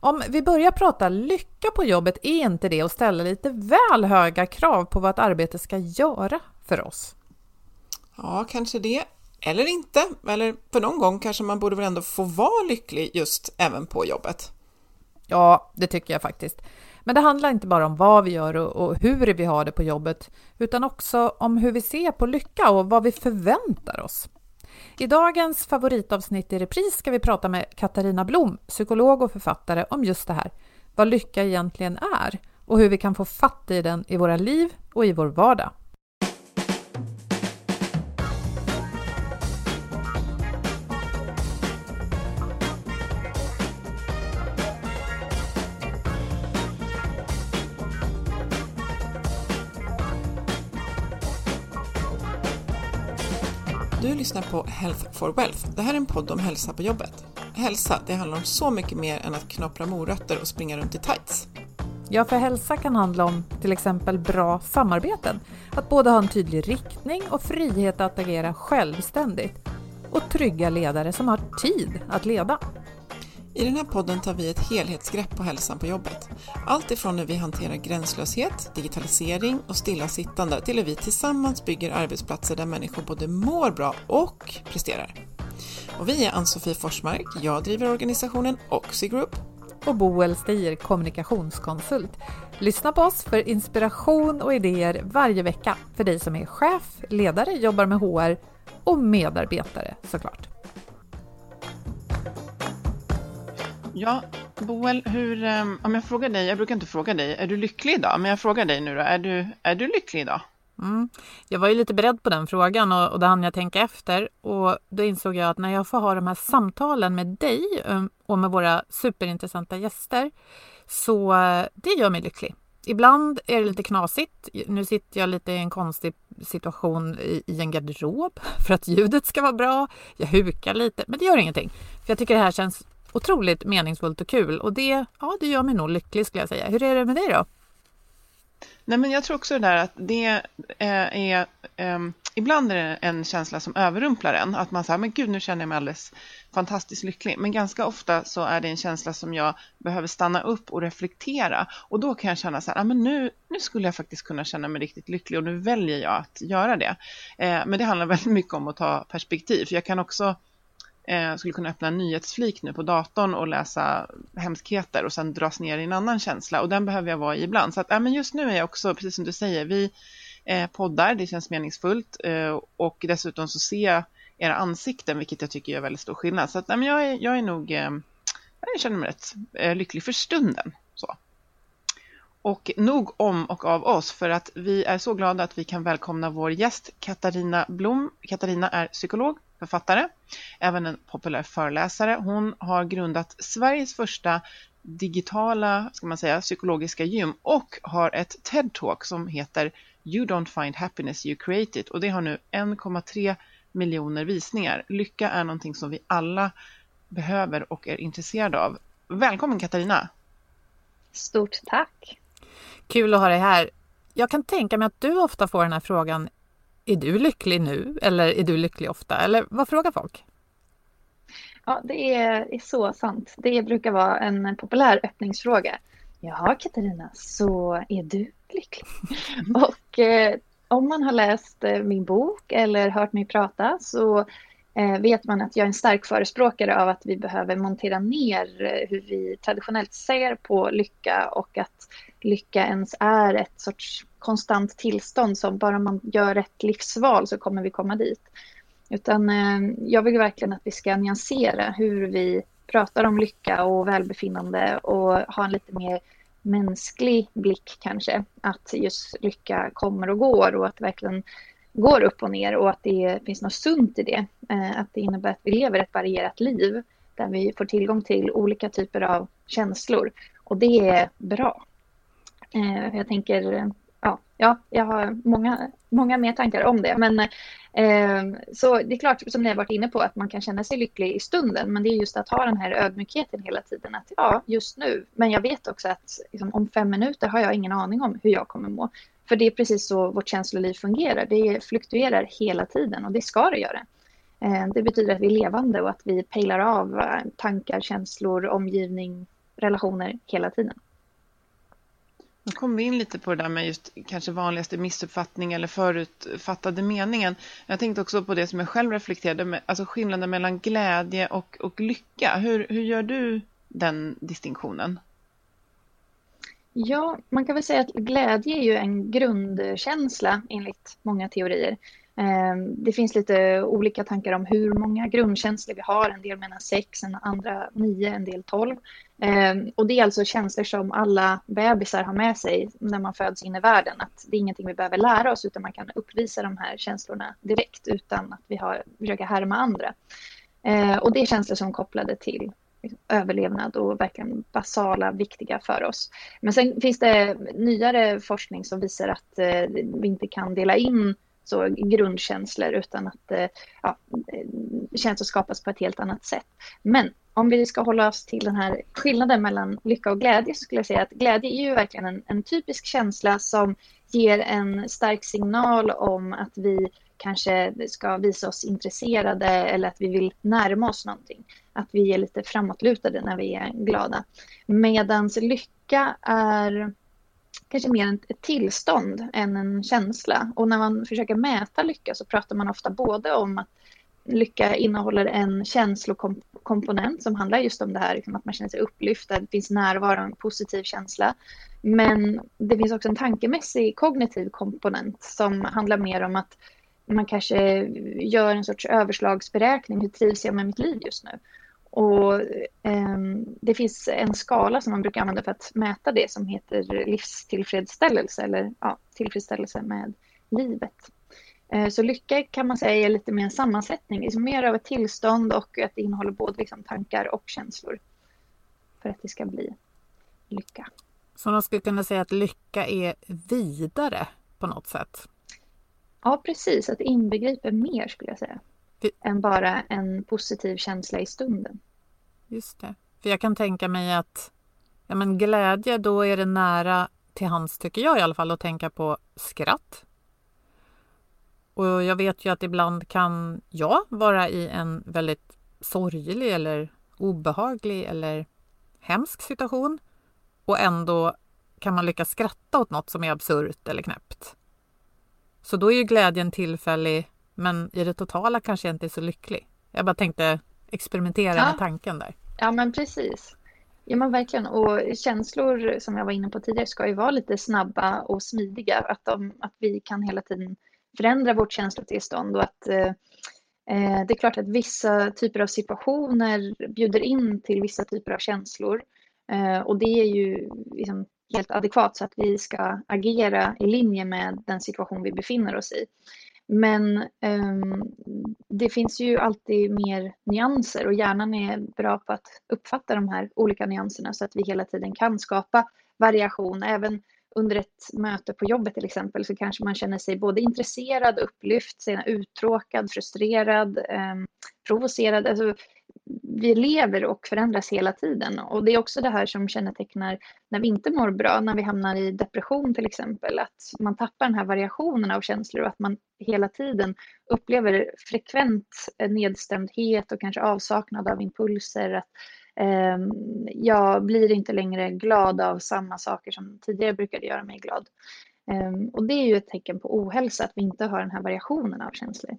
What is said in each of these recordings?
Om vi börjar prata lycka på jobbet, är inte det att ställa lite väl höga krav på vad ett arbete ska göra för oss? Ja, kanske det. Eller inte. Eller för någon gång kanske man borde väl ändå få vara lycklig just även på jobbet. Ja, det tycker jag faktiskt. Men det handlar inte bara om vad vi gör och, och hur vi har det på jobbet, utan också om hur vi ser på lycka och vad vi förväntar oss. I dagens favoritavsnitt i repris ska vi prata med Katarina Blom, psykolog och författare, om just det här. Vad lycka egentligen är och hur vi kan få fatt i den i våra liv och i vår vardag. Lyssnar på Health for Wealth. Det här är en podd om hälsa på jobbet. Hälsa, det handlar om så mycket mer än att knapra morötter och springa runt i tights. Ja, för hälsa kan handla om till exempel bra samarbeten, att både ha en tydlig riktning och frihet att agera självständigt och trygga ledare som har tid att leda. I den här podden tar vi ett helhetsgrepp på hälsan på jobbet. Allt ifrån hur vi hanterar gränslöshet, digitalisering och stillasittande till hur vi tillsammans bygger arbetsplatser där människor både mår bra och presterar. Och vi är Ann-Sofie Forsmark, jag driver organisationen Oxy Group. Och Boel Stier, kommunikationskonsult. Lyssna på oss för inspiration och idéer varje vecka för dig som är chef, ledare, jobbar med HR och medarbetare såklart. Ja, Boel, hur, ehm, om jag frågar dig, jag brukar inte fråga dig, är du lycklig idag? Men jag frågar dig nu då, är du, är du lycklig idag? Mm. Jag var ju lite beredd på den frågan och, och då hann jag tänka efter och då insåg jag att när jag får ha de här samtalen med dig ehm, och med våra superintressanta gäster så eh, det gör mig lycklig. Ibland är det lite knasigt. Nu sitter jag lite i en konstig situation i, i en garderob för att ljudet ska vara bra. Jag hukar lite, men det gör ingenting. För jag tycker det här känns otroligt meningsfullt och kul och det, ja, det gör mig nog lycklig skulle jag säga. Hur är det med dig då? Nej, men jag tror också det där att det eh, är, är um, ibland är det en känsla som överrumplar en, att man säger men gud nu känner jag mig alldeles fantastiskt lycklig. Men ganska ofta så är det en känsla som jag behöver stanna upp och reflektera och då kan jag känna så här, ah, men nu, nu skulle jag faktiskt kunna känna mig riktigt lycklig och nu väljer jag att göra det. Eh, men det handlar väldigt mycket om att ta perspektiv, för jag kan också eh, skulle kunna öppna en nyhetsflik nu på datorn och läsa hemskheter och sen dras ner i en annan känsla och den behöver jag vara i ibland. Så att, äh, men just nu är jag också, precis som du säger, vi eh, poddar, det känns meningsfullt eh, och dessutom så ser jag era ansikten, vilket jag tycker gör väldigt stor skillnad. Så att, äh, men jag, är, jag är nog, eh, jag känner mig rätt eh, lycklig för stunden. Så. Och nog om och av oss för att vi är så glada att vi kan välkomna vår gäst Katarina Blom. Katarina är psykolog, författare, även en populär föreläsare. Hon har grundat Sveriges första digitala, ska man säga, psykologiska gym och har ett TED-talk som heter You don't find happiness, you create it och det har nu 1,3 miljoner visningar. Lycka är någonting som vi alla behöver och är intresserade av. Välkommen Katarina! Stort tack! Kul att ha dig här. Jag kan tänka mig att du ofta får den här frågan, är du lycklig nu eller är du lycklig ofta? Eller vad frågar folk? Ja, det är, är så sant. Det brukar vara en populär öppningsfråga. Jaha Katarina, så är du lycklig? Och eh, om man har läst eh, min bok eller hört mig prata så eh, vet man att jag är en stark förespråkare av att vi behöver montera ner eh, hur vi traditionellt ser på lycka och att lycka ens är ett sorts konstant tillstånd som bara man gör rätt livsval så kommer vi komma dit. Utan eh, jag vill verkligen att vi ska nyansera hur vi pratar om lycka och välbefinnande och ha en lite mer mänsklig blick kanske. Att just lycka kommer och går och att det verkligen går upp och ner och att det finns något sunt i det. Eh, att det innebär att vi lever ett varierat liv där vi får tillgång till olika typer av känslor. Och det är bra. Eh, jag tänker, eh, ja, ja jag har många, många mer tankar om det. Men eh, så det är klart, som ni har varit inne på, att man kan känna sig lycklig i stunden. Men det är just att ha den här ödmjukheten hela tiden. Att ja, just nu. Men jag vet också att liksom, om fem minuter har jag ingen aning om hur jag kommer må. För det är precis så vårt känsloliv fungerar. Det fluktuerar hela tiden och det ska det göra. Eh, det betyder att vi är levande och att vi pejlar av eh, tankar, känslor, omgivning, relationer hela tiden. Nu kom vi in lite på det där med just kanske vanligaste missuppfattning eller förutfattade meningen. Jag tänkte också på det som jag själv reflekterade med, alltså skillnaden mellan glädje och, och lycka. Hur, hur gör du den distinktionen? Ja, man kan väl säga att glädje är ju en grundkänsla enligt många teorier. Ehm, det finns lite olika tankar om hur många grundkänslor vi har. En del menar sex, en andra nio, en del tolv. Ehm, och det är alltså känslor som alla bebisar har med sig när man föds in i världen. Att det är ingenting vi behöver lära oss utan man kan uppvisa de här känslorna direkt utan att vi har, försöker härma andra. Ehm, och det är känslor som är kopplade till överlevnad och verkligen basala, viktiga för oss. Men sen finns det nyare forskning som visar att eh, vi inte kan dela in så grundkänslor utan att eh, ja, eh, känslor skapas på ett helt annat sätt. Men om vi ska hålla oss till den här skillnaden mellan lycka och glädje så skulle jag säga att glädje är ju verkligen en, en typisk känsla som ger en stark signal om att vi kanske ska visa oss intresserade eller att vi vill närma oss någonting. Att vi är lite framåtlutade när vi är glada. Medans lycka är kanske mer ett tillstånd än en känsla. Och när man försöker mäta lycka så pratar man ofta både om att lycka innehåller en känslokomponent som handlar just om det här liksom att man känner sig upplyft, att det finns närvaro, en positiv känsla. Men det finns också en tankemässig kognitiv komponent som handlar mer om att man kanske gör en sorts överslagsberäkning. Hur trivs jag med mitt liv just nu? Och eh, det finns en skala som man brukar använda för att mäta det som heter livstillfredsställelse eller ja, tillfredsställelse med livet. Eh, så lycka kan man säga är lite mer en sammansättning, liksom mer av ett tillstånd och att det innehåller både liksom tankar och känslor för att det ska bli lycka. Så man skulle kunna säga att lycka är vidare på något sätt? Ja, precis. Att det inbegriper mer skulle jag säga. För... Än bara en positiv känsla i stunden. Just det. För jag kan tänka mig att ja, men glädje, då är det nära till hands, tycker jag i alla fall, att tänka på skratt. Och jag vet ju att ibland kan jag vara i en väldigt sorglig eller obehaglig eller hemsk situation och ändå kan man lyckas skratta åt något som är absurt eller knäppt. Så då är ju glädjen tillfällig men i det totala kanske jag inte är så lycklig. Jag bara tänkte experimentera ja. med tanken där. Ja men precis. Ja men verkligen och känslor som jag var inne på tidigare ska ju vara lite snabba och smidiga. Att, de, att vi kan hela tiden förändra vårt känslotillstånd och att eh, eh, det är klart att vissa typer av situationer bjuder in till vissa typer av känslor. Eh, och det är ju liksom helt adekvat så att vi ska agera i linje med den situation vi befinner oss i. Men um, det finns ju alltid mer nyanser och hjärnan är bra på att uppfatta de här olika nyanserna så att vi hela tiden kan skapa variation. Även under ett möte på jobbet till exempel så kanske man känner sig både intresserad, upplyft, uttråkad, frustrerad, um, provocerad. Alltså, vi lever och förändras hela tiden och det är också det här som kännetecknar när vi inte mår bra, när vi hamnar i depression till exempel, att man tappar den här variationen av känslor och att man hela tiden upplever frekvent nedstämdhet och kanske avsaknad av impulser. Att, eh, jag blir inte längre glad av samma saker som tidigare brukade göra mig glad. Eh, och det är ju ett tecken på ohälsa, att vi inte har den här variationen av känslor.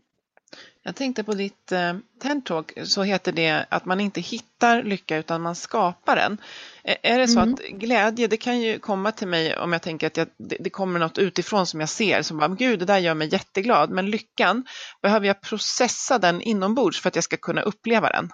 Jag tänkte på ditt eh, TED-talk så heter det att man inte hittar lycka utan man skapar den. Är det så mm. att glädje, det kan ju komma till mig om jag tänker att jag, det, det, kommer något utifrån som jag ser som bara, gud det där gör mig jätteglad. Men lyckan, behöver jag processa den inombords för att jag ska kunna uppleva den?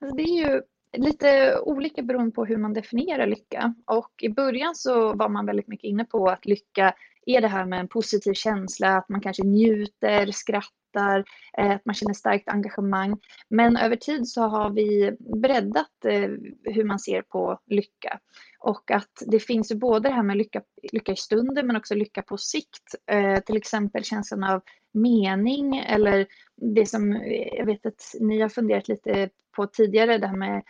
Alltså det är ju lite olika beroende på hur man definierar lycka. Och i början så var man väldigt mycket inne på att lycka är det här med en positiv känsla, att man kanske njuter, skrattar, eh, att man känner starkt engagemang. Men över tid så har vi breddat eh, hur man ser på lycka. Och att det finns ju både det här med lycka, lycka i stunden men också lycka på sikt. Eh, till exempel känslan av mening eller det som jag vet att ni har funderat lite på tidigare, det här med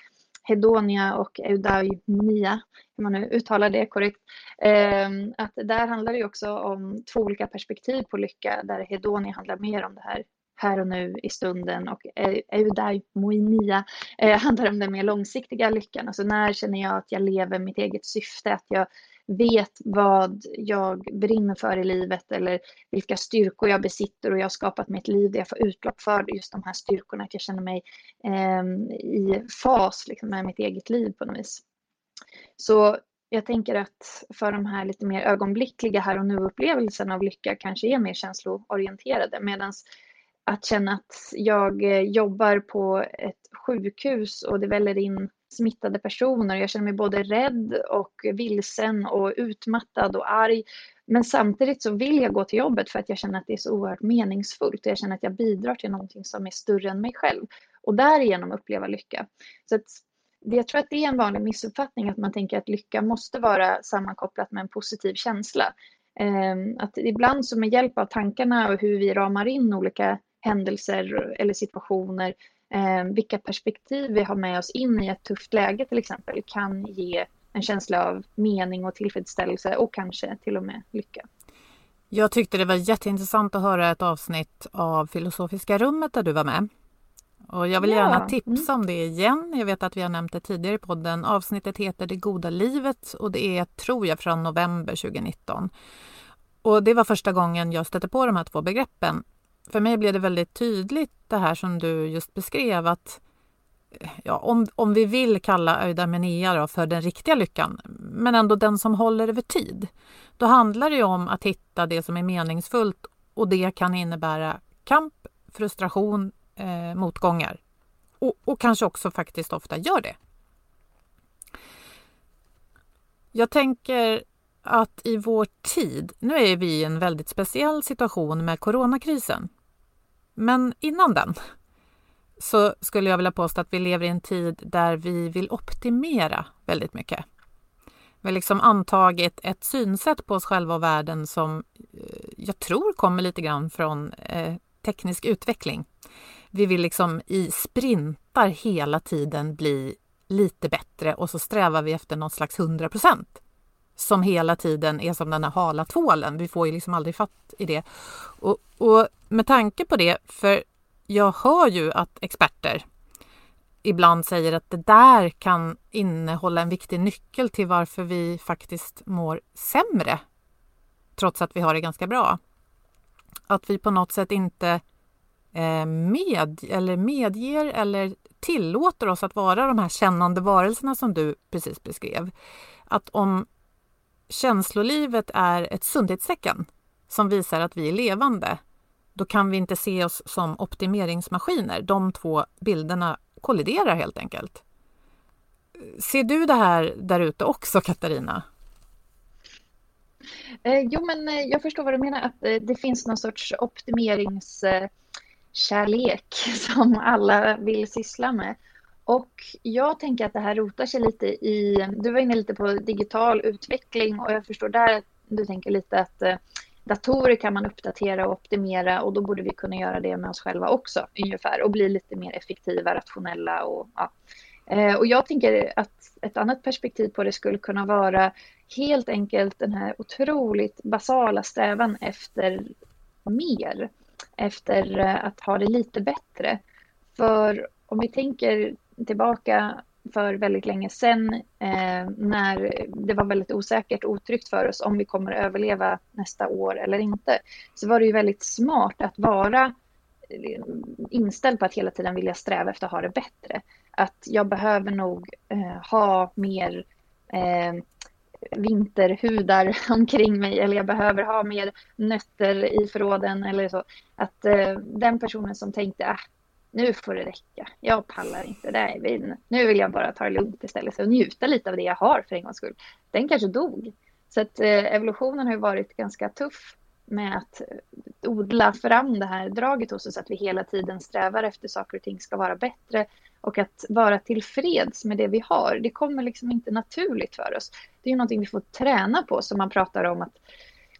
hedonia och eudaimonia, hur man nu uttalar det korrekt. Ehm, att där handlar det också om två olika perspektiv på lycka, där hedonia handlar mer om det här här och nu i stunden och eudaimonia eh, handlar om den mer långsiktiga lyckan. Alltså när känner jag att jag lever mitt eget syfte, att jag vet vad jag brinner för i livet eller vilka styrkor jag besitter och jag har skapat mig ett liv där jag får utlopp för just de här styrkorna, att jag känner mig eh, i fas liksom, med mitt eget liv på något vis. Så jag tänker att för de här lite mer ögonblickliga här och nu-upplevelserna av lycka kanske är mer känsloorienterade medan att känna att jag eh, jobbar på ett sjukhus och det väller in smittade personer. Jag känner mig både rädd och vilsen och utmattad och arg. Men samtidigt så vill jag gå till jobbet för att jag känner att det är så oerhört meningsfullt. och Jag känner att jag bidrar till någonting som är större än mig själv. Och därigenom uppleva lycka. Så att jag tror att det är en vanlig missuppfattning att man tänker att lycka måste vara sammankopplat med en positiv känsla. Ehm, att ibland så med hjälp av tankarna och hur vi ramar in olika händelser eller situationer vilka perspektiv vi har med oss in i ett tufft läge till exempel kan ge en känsla av mening och tillfredsställelse och kanske till och med lycka. Jag tyckte det var jätteintressant att höra ett avsnitt av Filosofiska rummet där du var med. Och jag vill ja. gärna tipsa mm. om det igen. Jag vet att vi har nämnt det tidigare i podden. Avsnittet heter Det goda livet och det är, tror jag, från november 2019. Och det var första gången jag stötte på de här två begreppen för mig blev det väldigt tydligt det här som du just beskrev att ja, om, om vi vill kalla eudaimonia för den riktiga lyckan, men ändå den som håller över tid, då handlar det om att hitta det som är meningsfullt och det kan innebära kamp, frustration, eh, motgångar och, och kanske också faktiskt ofta gör det. Jag tänker att i vår tid, nu är vi i en väldigt speciell situation med coronakrisen. Men innan den så skulle jag vilja påstå att vi lever i en tid där vi vill optimera väldigt mycket. Vi har liksom antagit ett synsätt på oss själva och världen som eh, jag tror kommer lite grann från eh, teknisk utveckling. Vi vill liksom i sprintar hela tiden bli lite bättre och så strävar vi efter någon slags 100 procent som hela tiden är som den här hala tvålen. Vi får ju liksom aldrig fatt i det. Och, och med tanke på det, för jag hör ju att experter ibland säger att det där kan innehålla en viktig nyckel till varför vi faktiskt mår sämre trots att vi har det ganska bra. Att vi på något sätt inte eh, med, eller medger eller tillåter oss att vara de här kännande varelserna som du precis beskrev. Att om känslolivet är ett sundhetstecken som visar att vi är levande, då kan vi inte se oss som optimeringsmaskiner. De två bilderna kolliderar helt enkelt. Ser du det här där ute också, Katarina? Eh, jo, men eh, jag förstår vad du menar, att eh, det finns någon sorts optimeringskärlek som alla vill syssla med. Och jag tänker att det här rotar sig lite i, du var inne lite på digital utveckling och jag förstår där att du tänker lite att eh, datorer kan man uppdatera och optimera och då borde vi kunna göra det med oss själva också ungefär och bli lite mer effektiva, rationella och ja. Eh, och jag tänker att ett annat perspektiv på det skulle kunna vara helt enkelt den här otroligt basala strävan efter mer, efter eh, att ha det lite bättre. För om vi tänker tillbaka för väldigt länge sedan eh, när det var väldigt osäkert och otryggt för oss om vi kommer att överleva nästa år eller inte. Så var det ju väldigt smart att vara eh, inställd på att hela tiden vilja sträva efter att ha det bättre. Att jag behöver nog eh, ha mer eh, vinterhudar omkring mig eller jag behöver ha mer nötter i förråden eller så. Att eh, den personen som tänkte ah, nu får det räcka, jag pallar inte, det nu vill jag bara ta det lugnt istället och njuta lite av det jag har för en gångs skull. Den kanske dog. Så att eh, evolutionen har ju varit ganska tuff med att eh, odla fram det här draget hos oss, att vi hela tiden strävar efter saker och ting ska vara bättre och att vara tillfreds med det vi har. Det kommer liksom inte naturligt för oss. Det är ju någonting vi får träna på som man pratar om att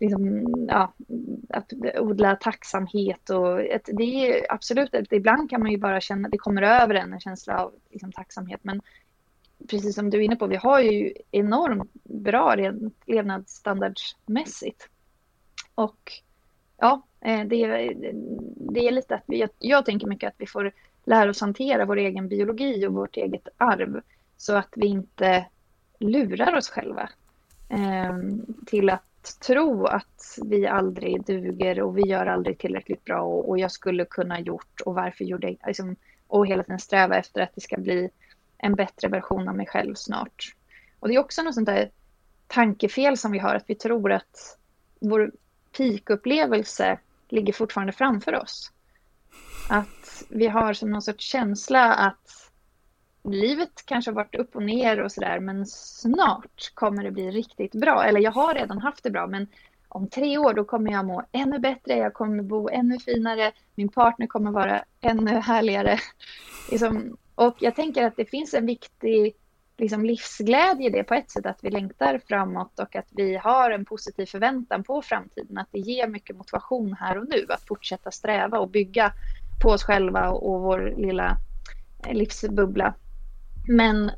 Liksom, ja, att odla tacksamhet och ett, det är absolut, ett, ibland kan man ju bara känna, det kommer över en, en känsla av liksom, tacksamhet, men precis som du är inne på, vi har ju enormt bra levnadsstandardsmässigt. Och ja, eh, det är, det är lite att vi, jag tänker mycket att vi får lära oss hantera vår egen biologi och vårt eget arv så att vi inte lurar oss själva eh, till att tro att vi aldrig duger och vi gör aldrig tillräckligt bra och, och jag skulle kunna gjort och varför gjorde jag liksom, och hela tiden sträva efter att det ska bli en bättre version av mig själv snart. Och det är också något sånt där tankefel som vi har, att vi tror att vår peakupplevelse ligger fortfarande framför oss. Att vi har som någon sorts känsla att livet kanske har varit upp och ner och sådär men snart kommer det bli riktigt bra. Eller jag har redan haft det bra men om tre år då kommer jag må ännu bättre, jag kommer bo ännu finare, min partner kommer vara ännu härligare. Liksom, och jag tänker att det finns en viktig liksom livsglädje i det på ett sätt, att vi längtar framåt och att vi har en positiv förväntan på framtiden, att det ger mycket motivation här och nu att fortsätta sträva och bygga på oss själva och vår lilla eh, livsbubbla. Men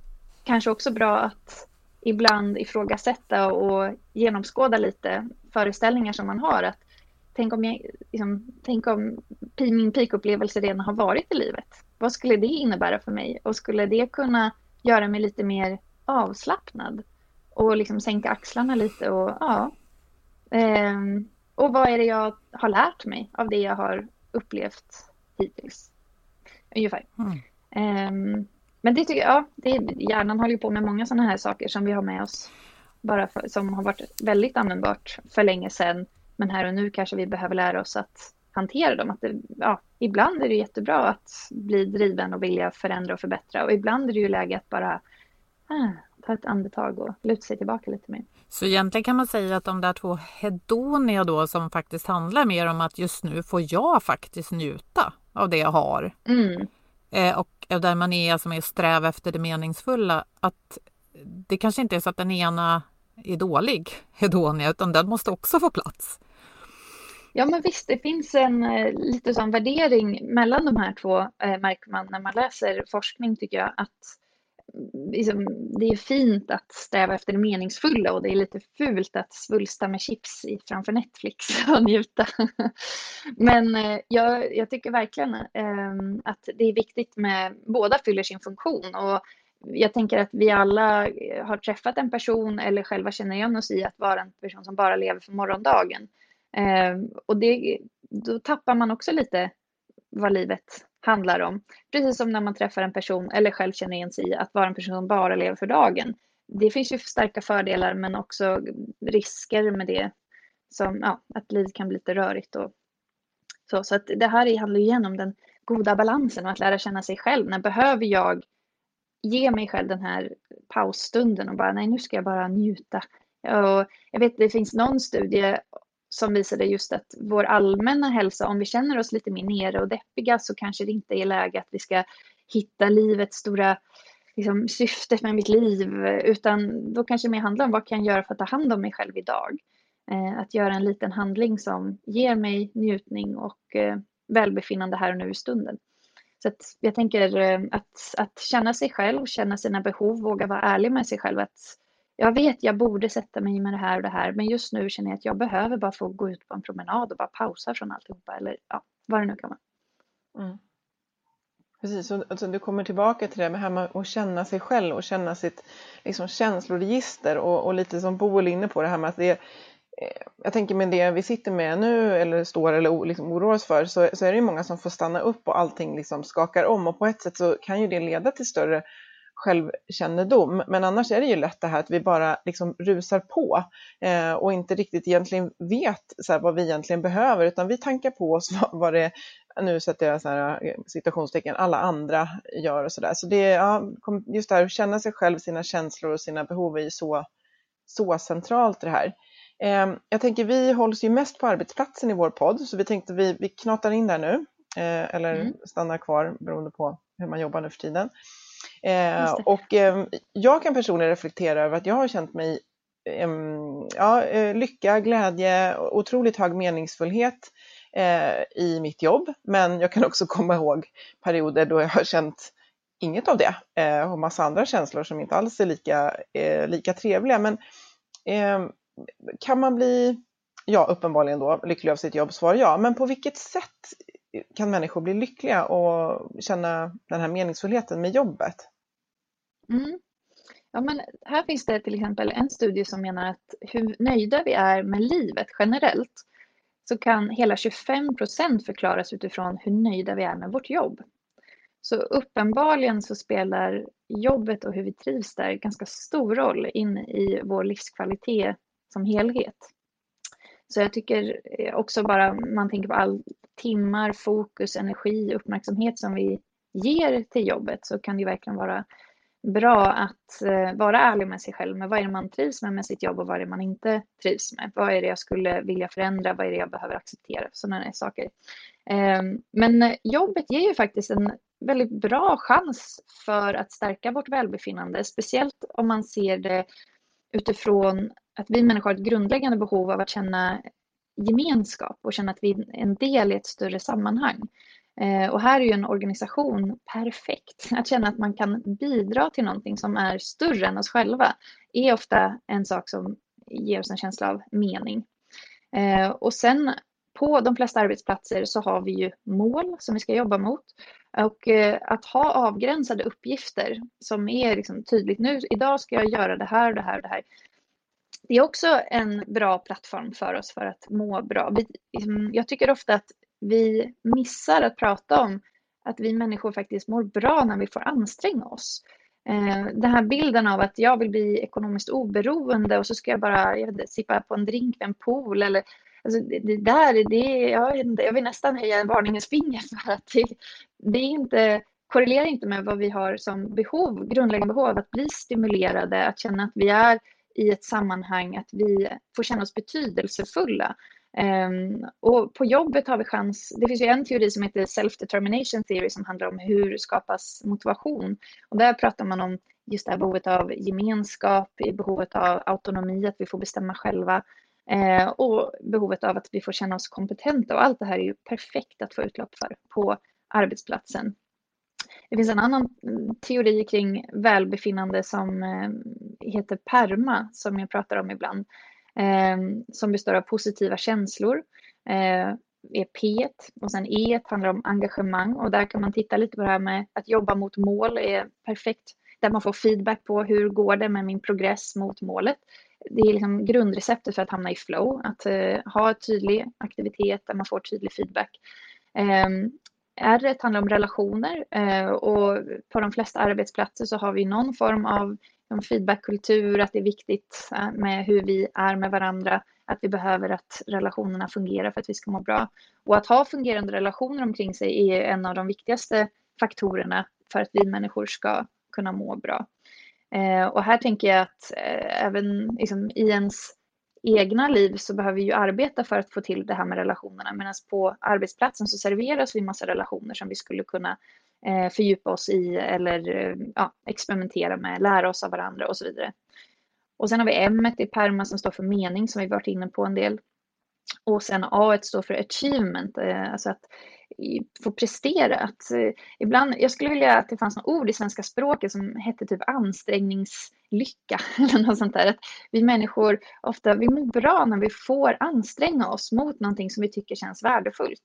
kanske också bra att ibland ifrågasätta och genomskåda lite föreställningar som man har. Att tänk om, jag, liksom, tänk om min peakupplevelse redan har varit i livet. Vad skulle det innebära för mig? Och skulle det kunna göra mig lite mer avslappnad? Och liksom sänka axlarna lite och ja. Ehm, och vad är det jag har lärt mig av det jag har upplevt hittills. Ungefär. Mm. Um, men det tycker jag, ja, det, hjärnan håller på med många sådana här saker som vi har med oss bara för, som har varit väldigt användbart för länge sedan. Men här och nu kanske vi behöver lära oss att hantera dem. Att det, ja, ibland är det jättebra att bli driven och vilja förändra och förbättra och ibland är det ju läge att bara ah, ta ett andetag och luta sig tillbaka lite mer. Så egentligen kan man säga att de där två hedonia då som faktiskt handlar mer om att just nu får jag faktiskt njuta av det jag har. Mm. Eh, och där man är alltså är sträv efter det meningsfulla. Att det kanske inte är så att den ena är dålig, hedonia, utan den måste också få plats. Ja men visst, det finns en eh, lite sån värdering mellan de här två, eh, märker man när man läser forskning tycker jag. Att liksom, det är fint att sträva efter det meningsfulla och det är lite fult att svulsta med chips i, framför Netflix och njuta. Men eh, jag, jag, tycker verkligen eh, att det är viktigt med, båda fyller sin funktion och jag tänker att vi alla eh, har träffat en person eller själva känner igen oss i att vara en person som bara lever för morgondagen. Eh, och det, då tappar man också lite vad livet handlar om. Precis som när man träffar en person eller själv känner igen sig i att vara en person som bara lever för dagen. Det finns ju starka fördelar men också risker med det. Som ja, att livet kan bli lite rörigt och så. Så att det här handlar igen om den goda balansen och att lära känna sig själv. När behöver jag ge mig själv den här pausstunden och bara nej nu ska jag bara njuta. Och jag vet det finns någon studie som visade just att vår allmänna hälsa, om vi känner oss lite mer nere och deppiga så kanske det inte är läge att vi ska hitta livets stora liksom, syfte med mitt liv, utan då kanske det mer handlar om vad kan jag göra för att ta hand om mig själv idag? Eh, att göra en liten handling som ger mig njutning och eh, välbefinnande här och nu i stunden. Så att jag tänker eh, att, att känna sig själv, känna sina behov, våga vara ärlig med sig själv. Att jag vet jag borde sätta mig med det här och det här, men just nu känner jag att jag behöver bara få gå ut på en promenad och bara pausa från alltihopa eller ja, vad det nu kan vara. Mm. Precis, och alltså, du kommer tillbaka till det här med att känna sig själv och känna sitt liksom, känsloregister och, och lite som Boel är inne på det här med att det eh, jag tänker med det vi sitter med nu eller står eller liksom oroar oss för så, så är det ju många som får stanna upp och allting liksom skakar om och på ett sätt så kan ju det leda till större självkännedom. Men annars är det ju lätt det här att vi bara liksom rusar på eh, och inte riktigt egentligen vet så här, vad vi egentligen behöver utan vi tankar på oss vad, vad det nu sätter jag så här, eh, citationstecken, alla andra gör och sådär. Så det, ja, just det här att känna sig själv, sina känslor och sina behov är ju så, så centralt det här. Ehm, jag tänker vi hålls ju mest på arbetsplatsen i vår podd så vi tänkte vi, vi knatar in där nu eh, eller mm. stannar kvar beroende på hur man jobbar nu för tiden. Eh, och ehm, jag kan personligen reflektera över att jag har känt mig ehm, ja, eh, lycka, glädje, otroligt hög meningsfullhet i mitt jobb. Men jag kan också komma ihåg perioder då jag har känt inget av det och massa andra känslor som inte alls är lika, lika trevliga. Men kan man bli, ja uppenbarligen då, lycklig av sitt jobb? Svar ja. Men på vilket sätt kan människor bli lyckliga och känna den här meningsfullheten med jobbet? Mm. Ja, men här finns det till exempel en studie som menar att hur nöjda vi är med livet generellt så kan hela 25 procent förklaras utifrån hur nöjda vi är med vårt jobb. Så uppenbarligen så spelar jobbet och hur vi trivs där ganska stor roll in i vår livskvalitet som helhet. Så jag tycker eh, också bara man tänker på all timmar, fokus, energi, uppmärksamhet som vi ger till jobbet så kan det verkligen vara bra att eh, vara ärlig med sig själv med vad är det man trivs med med sitt jobb och vad är det man inte trivs med. Vad är det jag skulle vilja förändra? Vad är det jag behöver acceptera? Sådana saker. Ehm, men eh, jobbet ger ju faktiskt en väldigt bra chans för att stärka vårt välbefinnande, speciellt om man ser det utifrån att vi människor har ett grundläggande behov av att känna gemenskap och känna att vi är en del i ett större sammanhang. Eh, och här är ju en organisation perfekt. Att känna att man kan bidra till någonting som är större än oss själva är ofta en sak som ger oss en känsla av mening. Eh, och sen på de flesta arbetsplatser så har vi ju mål som vi ska jobba mot. Och eh, att ha avgränsade uppgifter som är liksom tydligt nu, idag ska jag göra det här, det här och det här. Det är också en bra plattform för oss för att må bra. Vi, liksom, jag tycker ofta att vi missar att prata om att vi människor faktiskt mår bra när vi får anstränga oss. Eh, den här bilden av att jag vill bli ekonomiskt oberoende och så ska jag bara jag vet sippa på en drink vid en pool eller Alltså det, det där, det, jag, vet inte, jag vill nästan höja en varningens finger för att det, det är inte, korrelerar inte med vad vi har som behov, grundläggande behov av att bli stimulerade, att känna att vi är i ett sammanhang, att vi får känna oss betydelsefulla. Ehm, och på jobbet har vi chans, det finns ju en teori som heter self-determination theory som handlar om hur skapas motivation. Och där pratar man om just det här behovet av gemenskap, behovet av autonomi, att vi får bestämma själva. Eh, och behovet av att vi får känna oss kompetenta och allt det här är ju perfekt att få utlopp för på arbetsplatsen. Det finns en annan teori kring välbefinnande som eh, heter PERMA som jag pratar om ibland. Eh, som består av positiva känslor, eh, är P och sen E handlar om engagemang och där kan man titta lite på det här med att jobba mot mål är perfekt där man får feedback på hur går det med min progress mot målet det är liksom grundreceptet för att hamna i flow, att ha tydlig aktivitet där man får tydlig feedback. Eh, R handlar om relationer eh, och på de flesta arbetsplatser så har vi någon form av feedbackkultur, att det är viktigt eh, med hur vi är med varandra, att vi behöver att relationerna fungerar för att vi ska må bra. Och att ha fungerande relationer omkring sig är en av de viktigaste faktorerna för att vi människor ska kunna må bra. Eh, och här tänker jag att eh, även liksom, i ens egna liv så behöver vi ju arbeta för att få till det här med relationerna. Medan på arbetsplatsen så serveras vi massa relationer som vi skulle kunna eh, fördjupa oss i eller eh, ja, experimentera med, lära oss av varandra och så vidare. Och sen har vi M i PERMA som står för mening som vi varit inne på en del. Och sen A står för achievement, eh, alltså att få prestera. Att, eh, ibland, jag skulle vilja att det fanns något ord i svenska språket som hette typ ansträngningslycka eller något sånt där. Att vi människor ofta, vi mår bra när vi får anstränga oss mot någonting som vi tycker känns värdefullt.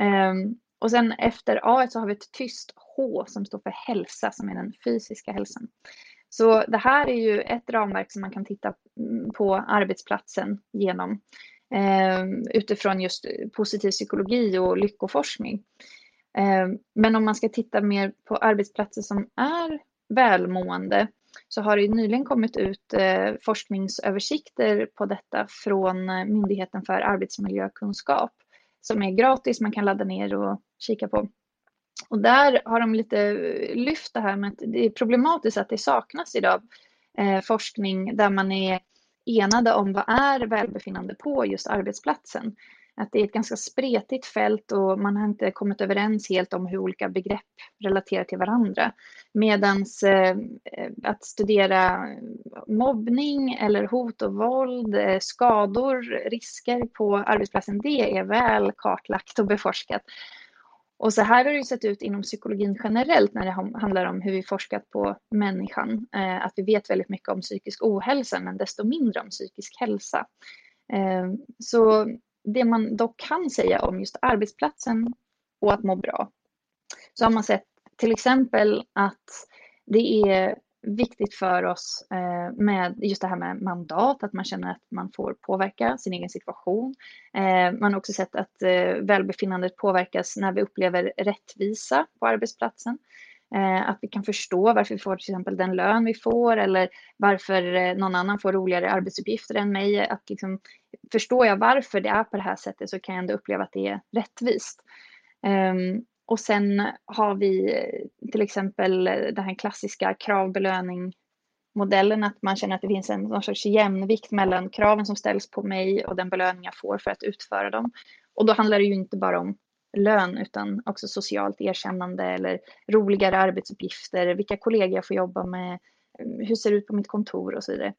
Um, och sen efter A så har vi ett tyst H som står för hälsa, som är den fysiska hälsan. Så det här är ju ett ramverk som man kan titta mm, på arbetsplatsen genom eh, Ehm, utifrån just positiv psykologi och lyckoforskning. Eh, men om man ska titta mer på arbetsplatser som är välmående så har det nyligen kommit ut eh, forskningsöversikter på detta från eh, Myndigheten för arbetsmiljökunskap som är gratis, man kan ladda ner och kika på. Och där har de lite eh, lyft det här med att det är problematiskt att det saknas idag eh, forskning där man är enade om vad är välbefinnande på just arbetsplatsen. Att det är ett ganska spretigt fält och man har inte kommit överens helt om hur olika begrepp relaterar till varandra. Medan eh, eh, att studera mobbning eller hot och våld, eh, skador, risker på arbetsplatsen, det är väl kartlagt och beforskat. Och så här har det sett ut inom psykologin generellt när det handlar om hur vi forskat på människan. Eh, att vi vet väldigt mycket om psykisk ohälsa men desto mindre om psykisk hälsa. Eh, så det man dock kan säga om just arbetsplatsen och att må bra så har man sett till exempel att det är viktigt för oss eh, med just det här med mandat, att man känner att man får påverka sin egen situation. Eh, man har också sett att eh, välbefinnandet påverkas när vi upplever rättvisa på arbetsplatsen. Eh, att vi kan förstå varför vi får till exempel den lön vi får eller varför eh, någon annan får roligare arbetsuppgifter än mig. Att liksom, förstår jag varför det är på det här sättet så kan jag ändå uppleva att det är rättvist. Ehm, och sen har vi eh, till exempel eh, den här klassiska kravbelöning modellen att man känner att det finns en någon sorts jämvikt mellan kraven som ställs på mig och den belöning jag får för att utföra dem. Och då handlar det ju inte bara om lön utan också socialt erkännande eller roligare arbetsuppgifter, vilka kollegor jag får jobba med, mm, hur ser det ut på mitt kontor och så vidare.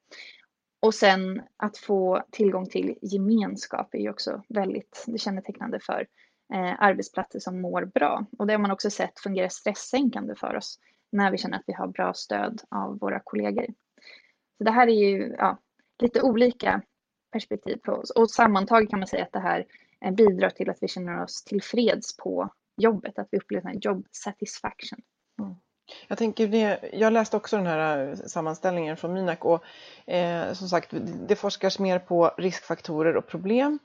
Och sen att få tillgång till gemenskap är ju också väldigt det kännetecknande för Eh, arbetsplatser som mår bra. Och det har man också sett fungerar stressänkande för oss när vi känner att vi har bra stöd av våra kollegor. Så det här är ju ja, lite olika perspektiv på oss. Och sammantaget kan man säga att det här eh, bidrar till att vi känner oss tillfreds på jobbet, att vi upplever en jobb satisfaction. Jag, tänker det, jag läste också den här eh, sammanställningen från Mynak och eh, som sagt det forskas mer på riskfaktorer och problem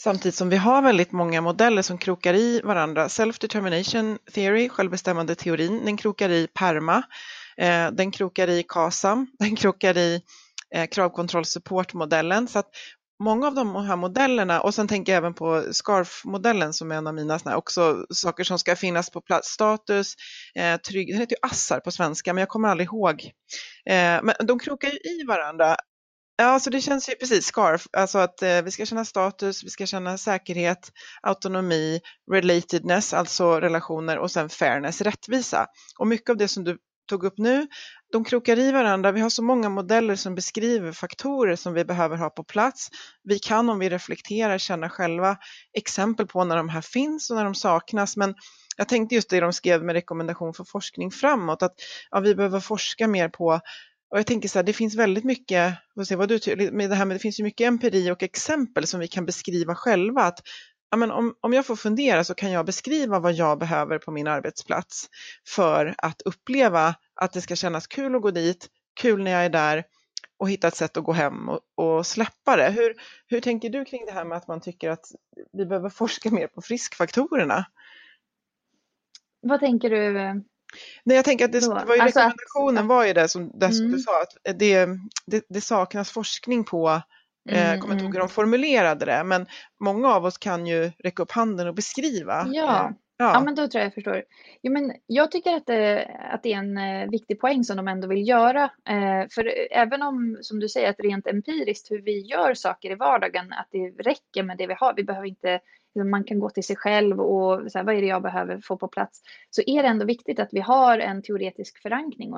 samtidigt som vi har väldigt många modeller som krokar i varandra. Self-determination theory, självbestämmande teorin, den krokar i PERMA, eh, den krokar i KASAM, den krokar i eh, kravkontrollsupportmodellen. Så att många av de här modellerna och sen tänker jag även på SCARF-modellen som är en av mina såna också saker som ska finnas på plats. Status, eh, trygg, den heter ju ASSAR på svenska men jag kommer aldrig ihåg. Eh, men de krokar ju i varandra. Ja, så det känns ju precis SCARF, alltså att eh, vi ska känna status, vi ska känna säkerhet, autonomi, relatedness, alltså relationer och sen fairness, rättvisa. Och mycket av det som du tog upp nu, de krokar i varandra. Vi har så många modeller som beskriver faktorer som vi behöver ha på plats. Vi kan om vi reflekterar känna själva exempel på när de här finns och när de saknas. Men jag tänkte just det de skrev med rekommendation för forskning framåt, att ja, vi behöver forska mer på och jag tänker så här, det finns väldigt mycket, se vad du med det här men det finns ju mycket empiri och exempel som vi kan beskriva själva. Att ja, men om, om jag får fundera så kan jag beskriva vad jag behöver på min arbetsplats för att uppleva att det ska kännas kul att gå dit, kul när jag är där och hitta ett sätt att gå hem och, och släppa det. Hur, hur tänker du kring det här med att man tycker att vi behöver forska mer på friskfaktorerna? Vad tänker du? Nej, jag tänker att det, var ju alltså rekommendationen att, var ju det som, det mm. du sa, att det, det, det saknas forskning på mm, jag kommer inte ihåg hur de formulerade det, men många av oss kan ju räcka upp handen och beskriva ja. Eh, Ja. ja, men då tror jag jag förstår. Jo, men jag tycker att det, att det är en eh, viktig poäng som de ändå vill göra. Eh, för även om, som du säger, att rent empiriskt hur vi gör saker i vardagen, att det räcker med det vi har. Vi behöver inte, liksom, man kan gå till sig själv och så här, vad är det jag behöver få på plats? Så är det ändå viktigt att vi har en teoretisk förankring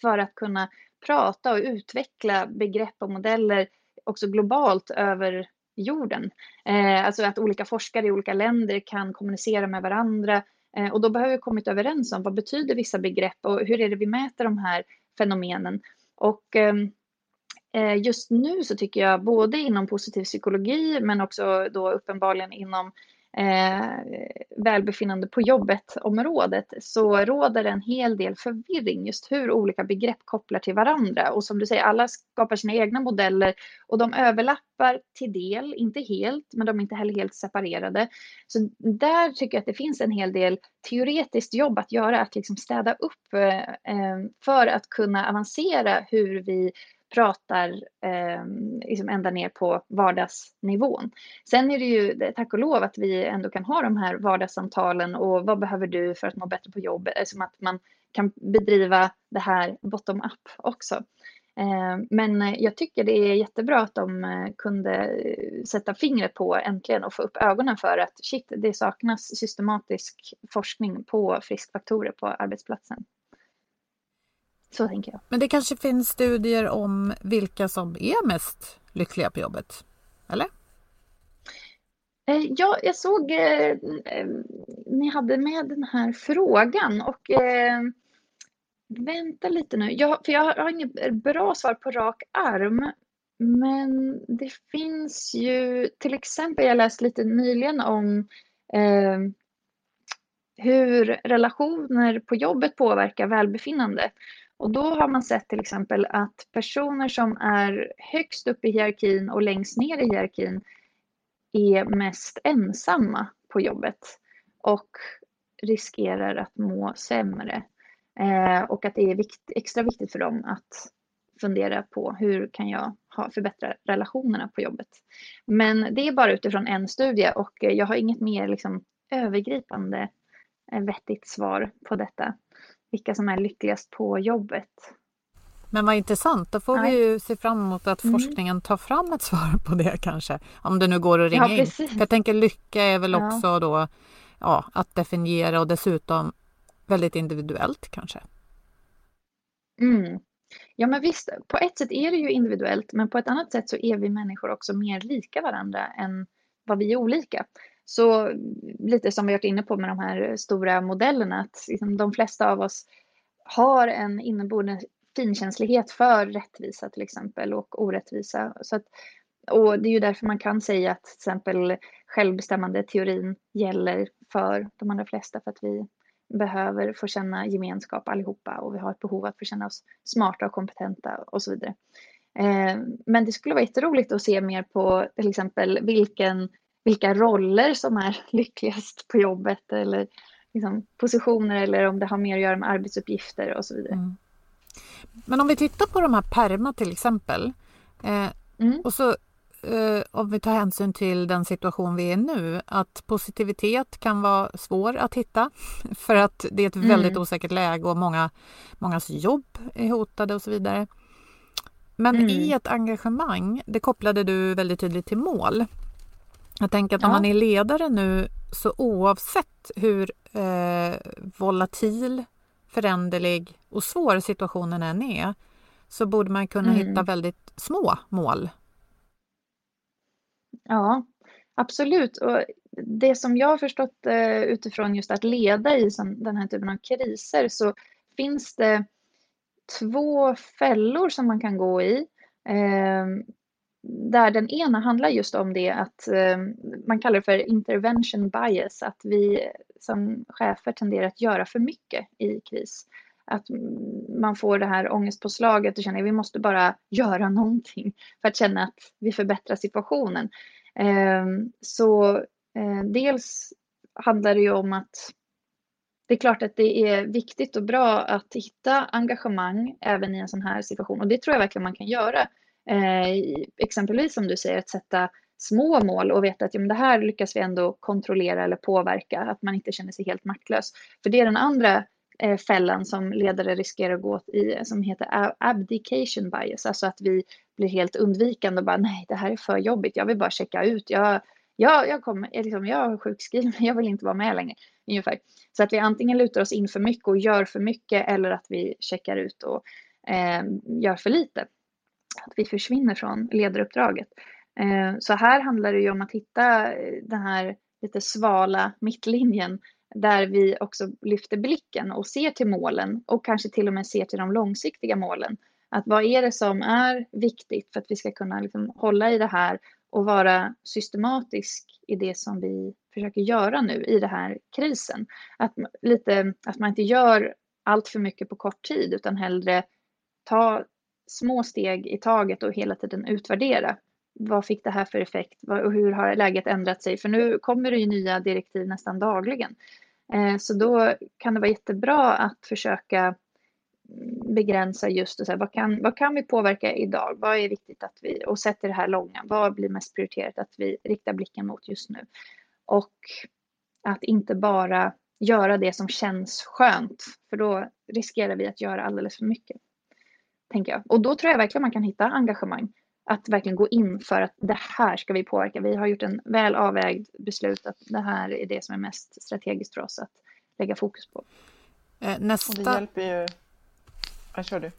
för att kunna prata och utveckla begrepp och modeller också globalt över jorden. Eh, alltså att olika forskare i olika länder kan kommunicera med varandra eh, och då behöver vi kommit överens om vad betyder vissa begrepp och hur är det vi mäter de här fenomenen. Och ehm, eh, just nu så tycker jag både inom positiv psykologi men också då uppenbarligen inom eh, välbefinnande på jobbet-området så råder en hel del förvirring just hur olika begrepp kopplar till varandra. Och som du säger, alla skapar sina egna modeller och de överlappar till del, inte helt, men de är inte heller helt separerade. Så där tycker jag att det finns en hel del teoretiskt jobb att göra, att liksom städa upp eh, eh för att kunna avancera hur vi pratar eh, liksom ända ner på vardagsnivån. Sen är det ju tack och lov att vi ändå kan ha de här vardagssamtalen och vad behöver du för att må bättre på jobbet? Eh, som att man kan bedriva det här bottom-up också. Ehm, eh, men jag tycker det är jättebra att de eh, kunde eh, sätta fingret på äntligen och få upp ögonen för att shit, det saknas systematisk forskning på friskfaktorer på arbetsplatsen. Så tänker jag. Men det kanske finns studier om vilka som är mest lyckliga på jobbet? Eller? Eh, ja, jag såg eh, ni hade med den här frågan och eh, vänta lite nu. Jag, för jag har inget bra svar på rak arm. Men det finns ju till exempel, jag läste lite nyligen om eh, hur relationer på jobbet påverkar välbefinnande. Och då har man sett till exempel att personer som är högst upp i hierarkin och längst ner i hierarkin är mest ensamma på jobbet och riskerar att må sämre. Eh, och att det är vikt, extra viktigt för dem att fundera på hur kan jag ha, förbättra relationerna på jobbet. Men det är bara utifrån en studie och jag har inget mer liksom, övergripande eh, vettigt svar på detta vilka som är lyckligast på jobbet. Men vad intressant, då får Nej. vi ju se fram emot att mm. forskningen tar fram ett svar på det kanske. Om det nu går att ringa ja, in. För jag tänker lycka är väl ja. också då ja, att definiera och dessutom väldigt individuellt kanske. Mm. Ja men visst, på ett sätt är det ju individuellt men på ett annat sätt så är vi människor också mer lika varandra än vad vi är olika. Så lite som vi varit inne på med de här stora modellerna, att liksom de flesta av oss har en inneboende finkänslighet för rättvisa till exempel och orättvisa. Så att, och det är ju därför man kan säga att till exempel självbestämmande teorin gäller för de allra flesta för att vi behöver få känna gemenskap allihopa och vi har ett behov att få känna oss smarta och kompetenta och så vidare. Eh, men det skulle vara jätteroligt att se mer på till exempel vilken vilka roller som är lyckligast på jobbet eller liksom, positioner eller om det har mer att göra med arbetsuppgifter och så vidare. Mm. Men om vi tittar på de här perma till exempel eh, mm. och så eh, om vi tar hänsyn till den situation vi är i nu, att positivitet kan vara svår att hitta för att det är ett mm. väldigt osäkert läge och många, mångas jobb är hotade och så vidare. Men mm. i ett engagemang, det kopplade du väldigt tydligt till mål. Jag tänker att om ja. man är ledare nu så oavsett hur eh, volatil, föränderlig och svår situationen än är så borde man kunna mm. hitta väldigt små mål. Ja, absolut. Och det som jag har förstått eh, utifrån just att leda i som, den här typen av kriser så finns det två fällor som man kan gå i. Eh, där den ena handlar just om det att eh, man kallar det för intervention bias, att vi som chefer tenderar att göra för mycket i kris. Att man får det här ångestpåslaget och känner att vi måste bara göra någonting för att känna att vi förbättrar situationen. Ehm, så eh, dels handlar det ju om att det är klart att det är viktigt och bra att hitta engagemang även i en sån här situation och det tror jag verkligen man kan göra Eh, exempelvis som du säger att sätta små mål och veta att ja, men det här lyckas vi ändå kontrollera eller påverka, att man inte känner sig helt maktlös. För det är den andra eh, fällan som ledare riskerar att gå i som heter abdication bias, alltså att vi blir helt undvikande och bara nej, det här är för jobbigt, jag vill bara checka ut, jag, jag, jag, kommer, eh, liksom, jag är sjukskriven, jag vill inte vara med längre. Ungefär. Så att vi antingen lutar oss in för mycket och gör för mycket eller att vi checkar ut och eh, gör för lite. Att vi försvinner från ledaruppdraget. Eh, så här handlar det ju om att hitta eh, den här lite svala mittlinjen där vi också lyfter blicken och ser till målen och kanske till och med ser till de långsiktiga målen. Att vad är det som är viktigt för att vi ska kunna liksom hålla i det här och vara systematisk i det som vi försöker göra nu i den här krisen. Att, lite, att man inte gör allt för mycket på kort tid utan hellre ta små steg i taget och hela tiden utvärdera. Vad fick det här för effekt och hur har läget ändrat sig? För nu kommer det ju nya direktiv nästan dagligen. Eh, så då kan det vara jättebra att försöka begränsa just och så här, vad, kan, vad kan vi påverka idag? Vad är viktigt att vi, och sätter det här långa, vad blir mest prioriterat att vi riktar blicken mot just nu? Och att inte bara göra det som känns skönt, för då riskerar vi att göra alldeles för mycket. Tänker jag. Och då tror jag verkligen man kan hitta engagemang. Att verkligen gå in för att det här ska vi påverka. Vi har gjort en väl avvägd beslut att det här är det som är mest strategiskt för oss att lägga fokus på. Eh, nästa... Och det hjälper ju... Ja, kör du.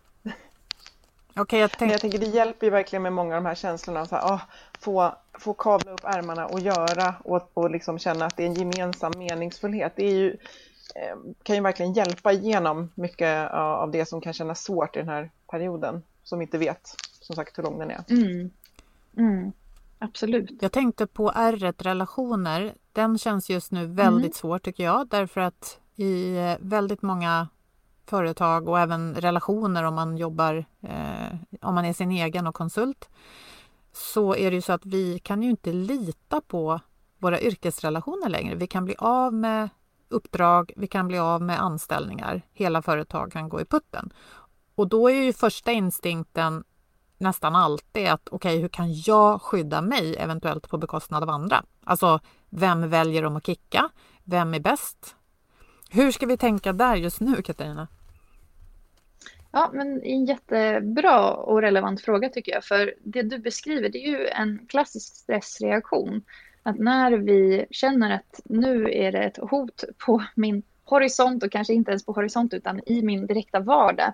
Okay, jag, tänk... jag tänker det hjälper ju verkligen med många av de här känslorna. Så här, oh, få, få kavla upp ärmarna och göra och, och liksom känna att det är en gemensam meningsfullhet. Det är ju, kan ju verkligen hjälpa igenom mycket av det som kan kännas svårt i den här perioden. Som inte vet som sagt hur lång den är. Mm. Mm. Absolut. Jag tänkte på r relationer. Den känns just nu väldigt mm. svår tycker jag därför att i eh, väldigt många företag och även relationer om man jobbar, eh, om man är sin egen och konsult, så är det ju så att vi kan ju inte lita på våra yrkesrelationer längre. Vi kan bli av med uppdrag, vi kan bli av med anställningar. Hela företag kan gå i putten. Och då är ju första instinkten nästan alltid att okej, okay, hur kan jag skydda mig eventuellt på bekostnad av andra? Alltså, vem väljer de att kicka? Vem är bäst? Hur ska vi tänka där just nu, Katarina? Ja, men en jättebra och relevant fråga tycker jag. För det du beskriver, det är ju en klassisk stressreaktion. Att när vi känner att nu är det ett hot på min horisont och kanske inte ens på horisont utan i min direkta vardag.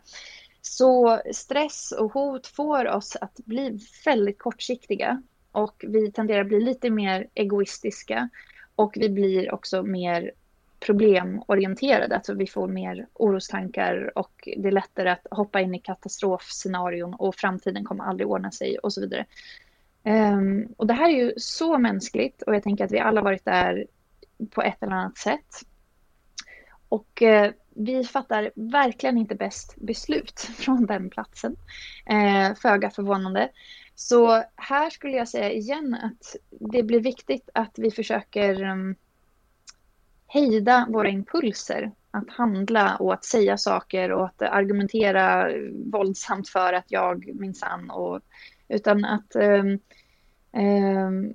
Så stress och hot får oss att bli väldigt kortsiktiga och vi tenderar att bli lite mer egoistiska och vi blir också mer problemorienterade, alltså vi får mer orostankar och det är lättare att hoppa in i katastrofscenarion och framtiden kommer aldrig ordna sig och så vidare. Um, och det här är ju så mänskligt och jag tänker att vi alla varit där på ett eller annat sätt. Och uh, vi fattar verkligen inte bäst beslut från den platsen. Uh, föga förvånande. Så här skulle jag säga igen att det blir viktigt att vi försöker um, hejda våra impulser att handla och att säga saker och att argumentera våldsamt för att jag minsann och utan att ehm, ehm,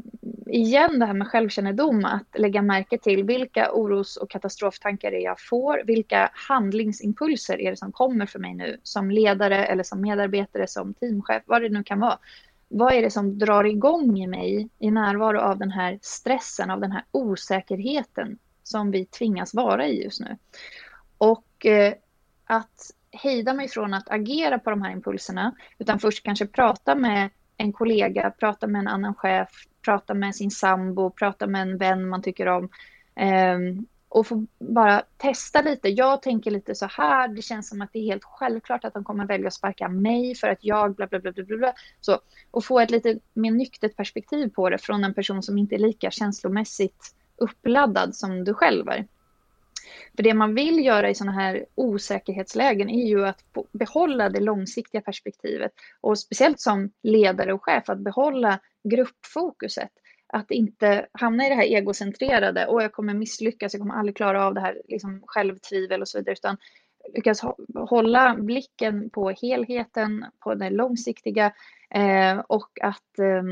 igen det här med självkännedom, att lägga märke till vilka oros och katastroftankar jag får, vilka handlingsimpulser är det som kommer för mig nu som ledare eller som medarbetare, som teamchef, vad det nu kan vara. Vad är det som drar igång i mig i närvaro av den här stressen, av den här osäkerheten som vi tvingas vara i just nu. Och eh, att hejda mig från att agera på de här impulserna, utan först kanske prata med en kollega, prata med en annan chef, prata med sin sambo, prata med en vän man tycker om. Eh, och få bara testa lite. Jag tänker lite så här, det känns som att det är helt självklart att de kommer välja att sparka mig för att jag bla bla bla bla bla. Så, och få ett lite mer nyktert perspektiv på det från en person som inte är lika känslomässigt uppladdad som du själv är. För det man vill göra i sådana här osäkerhetslägen är ju att behålla det långsiktiga perspektivet och speciellt som ledare och chef att behålla gruppfokuset. Att inte hamna i det här egocentrerade och jag kommer misslyckas, jag kommer aldrig klara av det här liksom självtvivel och så vidare. Utan lyckas hålla blicken på helheten, på det långsiktiga eh, och att eh,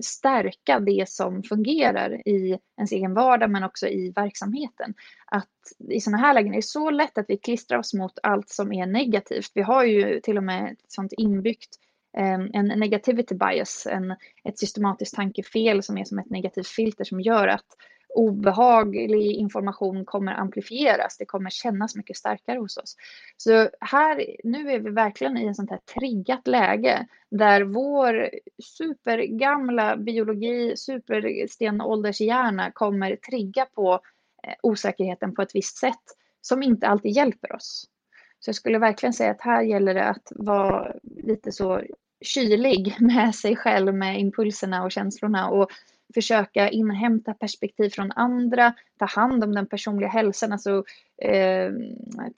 stärka det som fungerar i ens egen vardag men också i verksamheten. Att i sådana här lägen är det så lätt att vi klistrar oss mot allt som är negativt. Vi har ju till och med ett sånt inbyggt ehm, en negativity bias, en, ett systematiskt tankefel som är som ett negativt filter som gör att obehaglig information kommer amplifieras. Det kommer kännas mycket starkare hos oss. Så här, nu är vi verkligen i en sånt här triggat läge där vår supergamla biologi, superstenåldershjärna kommer trigga på eh, osäkerheten på ett visst sätt som inte alltid hjälper oss. Så jag skulle verkligen säga att här gäller det att vara lite så kylig med sig själv, med impulserna och känslorna och försöka inhämta perspektiv från andra, ta hand om den personliga hälsan, alltså eh,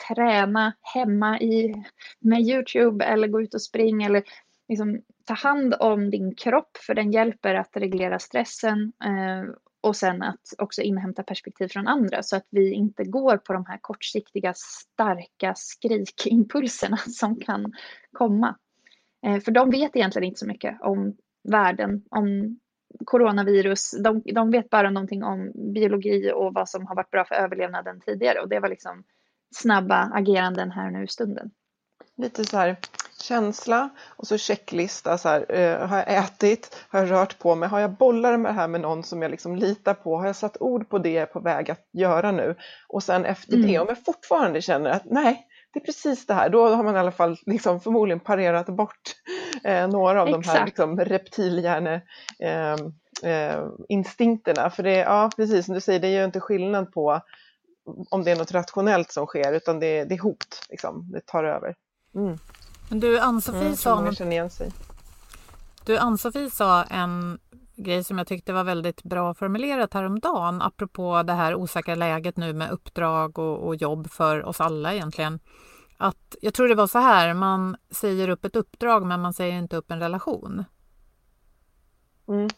träna hemma i, med Youtube eller gå ut och springa eller liksom, ta hand om din kropp för den hjälper att reglera stressen eh, och sen att också inhämta perspektiv från andra så att vi inte går på de här kortsiktiga starka skrikimpulserna som kan komma. Eh, för de vet egentligen inte så mycket om världen, om coronavirus, de, de vet bara någonting om biologi och vad som har varit bra för överlevnaden tidigare och det var liksom snabba ageranden här nu i stunden. Lite så här känsla och så checklista. Så här, uh, har jag ätit? Har jag rört på mig? Har jag bollar med det här med någon som jag liksom litar på? Har jag satt ord på det jag är på väg att göra nu? Och sen efter mm. det, om jag fortfarande känner att nej, det är precis det här, då har man i alla fall liksom förmodligen parerat bort eh, några av Exakt. de här liksom, reptilhjärneinstinkterna. Eh, eh, för det, ja precis som du säger, det ju inte skillnad på om det är något rationellt som sker utan det, det är hot, liksom. det tar över. Mm. Men du Ann-Sofie mm, sa, du, Ann-Sofie sa en grej som jag tyckte var väldigt bra formulerat häromdagen apropå det här osäkra läget nu med uppdrag och, och jobb för oss alla egentligen. Att, jag tror det var så här, man säger upp ett uppdrag men man säger inte upp en relation. Mm.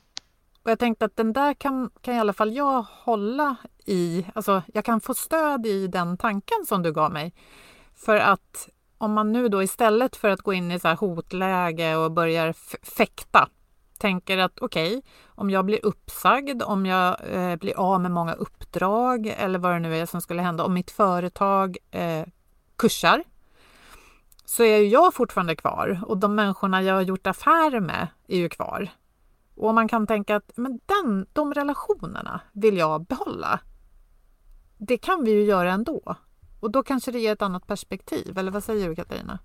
Och jag tänkte att den där kan, kan i alla fall jag hålla i, alltså jag kan få stöd i den tanken som du gav mig. För att om man nu då istället för att gå in i så hotläge och börjar fäkta tänker att okej, okay, om jag blir uppsagd, om jag eh, blir av med många uppdrag eller vad det nu är som skulle hända, om mitt företag eh, kursar, så är ju jag fortfarande kvar och de människorna jag har gjort affärer med är ju kvar. Och man kan tänka att men den, de relationerna vill jag behålla. Det kan vi ju göra ändå. Och då kanske det ger ett annat perspektiv, eller vad säger du Katarina?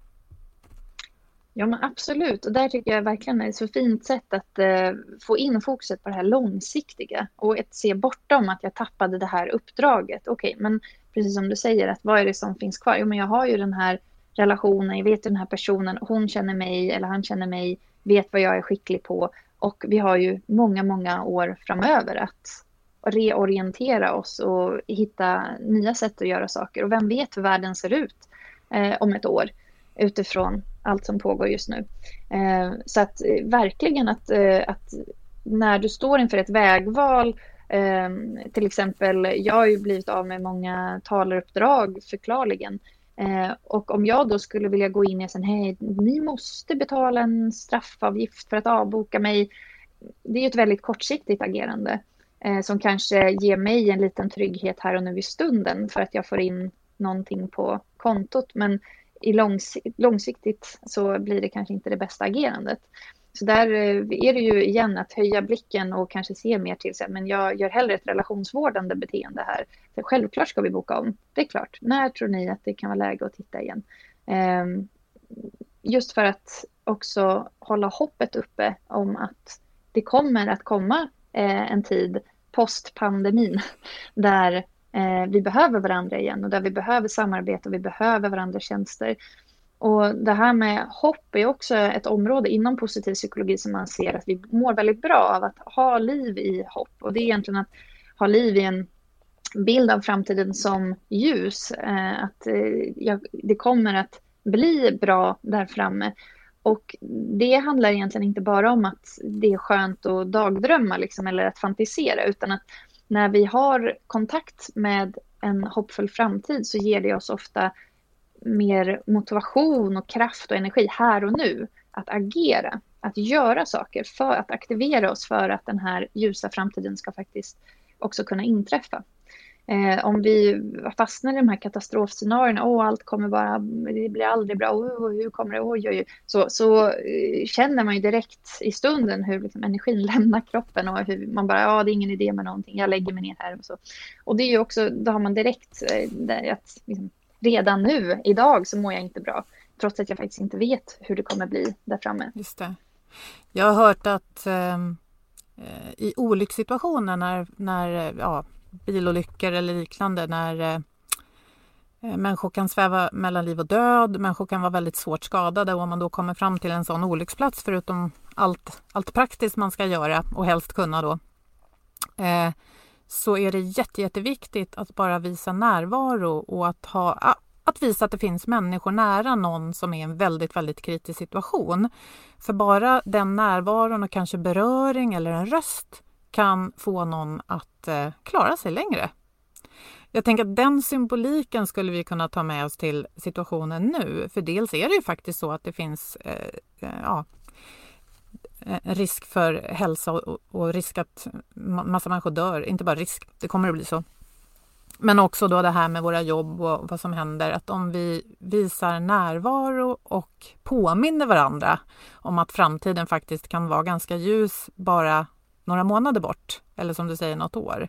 Ja men absolut, och där tycker jag verkligen det är ett så fint sätt att eh, få in fokuset på det här långsiktiga och att se bortom att jag tappade det här uppdraget. Okej, okay, men precis som du säger, att vad är det som finns kvar? Jo, men jag har ju den här relationen, jag vet den här personen, hon känner mig eller han känner mig, vet vad jag är skicklig på och vi har ju många, många år framöver att reorientera oss och hitta nya sätt att göra saker. Och vem vet hur världen ser ut eh, om ett år utifrån allt som pågår just nu. Eh, så att eh, verkligen att, eh, att när du står inför ett vägval eh, till exempel, jag har ju blivit av med många talaruppdrag förklarligen. Eh, och om jag då skulle vilja gå in i en hej, ni måste betala en straffavgift för att avboka mig. Det är ju ett väldigt kortsiktigt agerande eh, som kanske ger mig en liten trygghet här och nu i stunden för att jag får in någonting på kontot. Men i långsiktigt så blir det kanske inte det bästa agerandet. Så där eh, är det ju igen att höja blicken och kanske se mer till sig. Men jag gör hellre ett relationsvårdande beteende här. För självklart ska vi boka om. Det är klart. När tror ni att det kan vara läge att titta igen? Ehm, just för att också hålla hoppet uppe om att det kommer att komma eh, en tid post-pandemin där Eh, vi behöver varandra igen och där vi behöver samarbete och vi behöver varandras tjänster. Och det här med hopp är också ett område inom positiv psykologi som man ser att vi mår väldigt bra av att ha liv i hopp. Och det är egentligen att ha liv i en bild av framtiden som ljus. Eh, att eh, det kommer att bli bra där framme. Och det handlar egentligen inte bara om att det är skönt att dagdrömma liksom, eller att fantisera, utan att när vi har kontakt med en hoppfull framtid så ger det oss ofta mer motivation och kraft och energi här och nu att agera, att göra saker för att aktivera oss för att den här ljusa framtiden ska faktiskt också kunna inträffa. Eh, om vi fastnar i de här katastrofscenarierna, åh allt kommer bara, det blir aldrig bra, oh, hur kommer det, oj, oj, oj. Så, så eh, känner man ju direkt i stunden hur liksom, energin lämnar kroppen och hur man bara, ja det är ingen idé med någonting, jag lägger mig ner här och så. Och det är ju också, då har man direkt eh, att liksom, redan nu, idag, så mår jag inte bra. Trots att jag faktiskt inte vet hur det kommer bli där framme. Just det. Jag har hört att ehm, eh, i olyckssituationer när, när ja, bilolyckor eller liknande, när eh, eh, människor kan sväva mellan liv och död, människor kan vara väldigt svårt skadade och om man då kommer fram till en sån olycksplats, förutom allt, allt praktiskt man ska göra och helst kunna då, eh, så är det jätte, jätteviktigt att bara visa närvaro och att, ha, att visa att det finns människor nära någon som är i en väldigt, väldigt kritisk situation. För bara den närvaron och kanske beröring eller en röst kan få någon att eh, klara sig längre. Jag tänker att den symboliken skulle vi kunna ta med oss till situationen nu. För dels är det ju faktiskt så att det finns eh, eh ja, eh, risk för hälsa och, och risk att massa människor dör. Inte bara risk, det kommer att bli så. Men också då det här med våra jobb och vad som händer. Att om vi visar närvaro och påminner varandra om att framtiden faktiskt kan vara ganska ljus bara några månader bort, eller som du säger något år,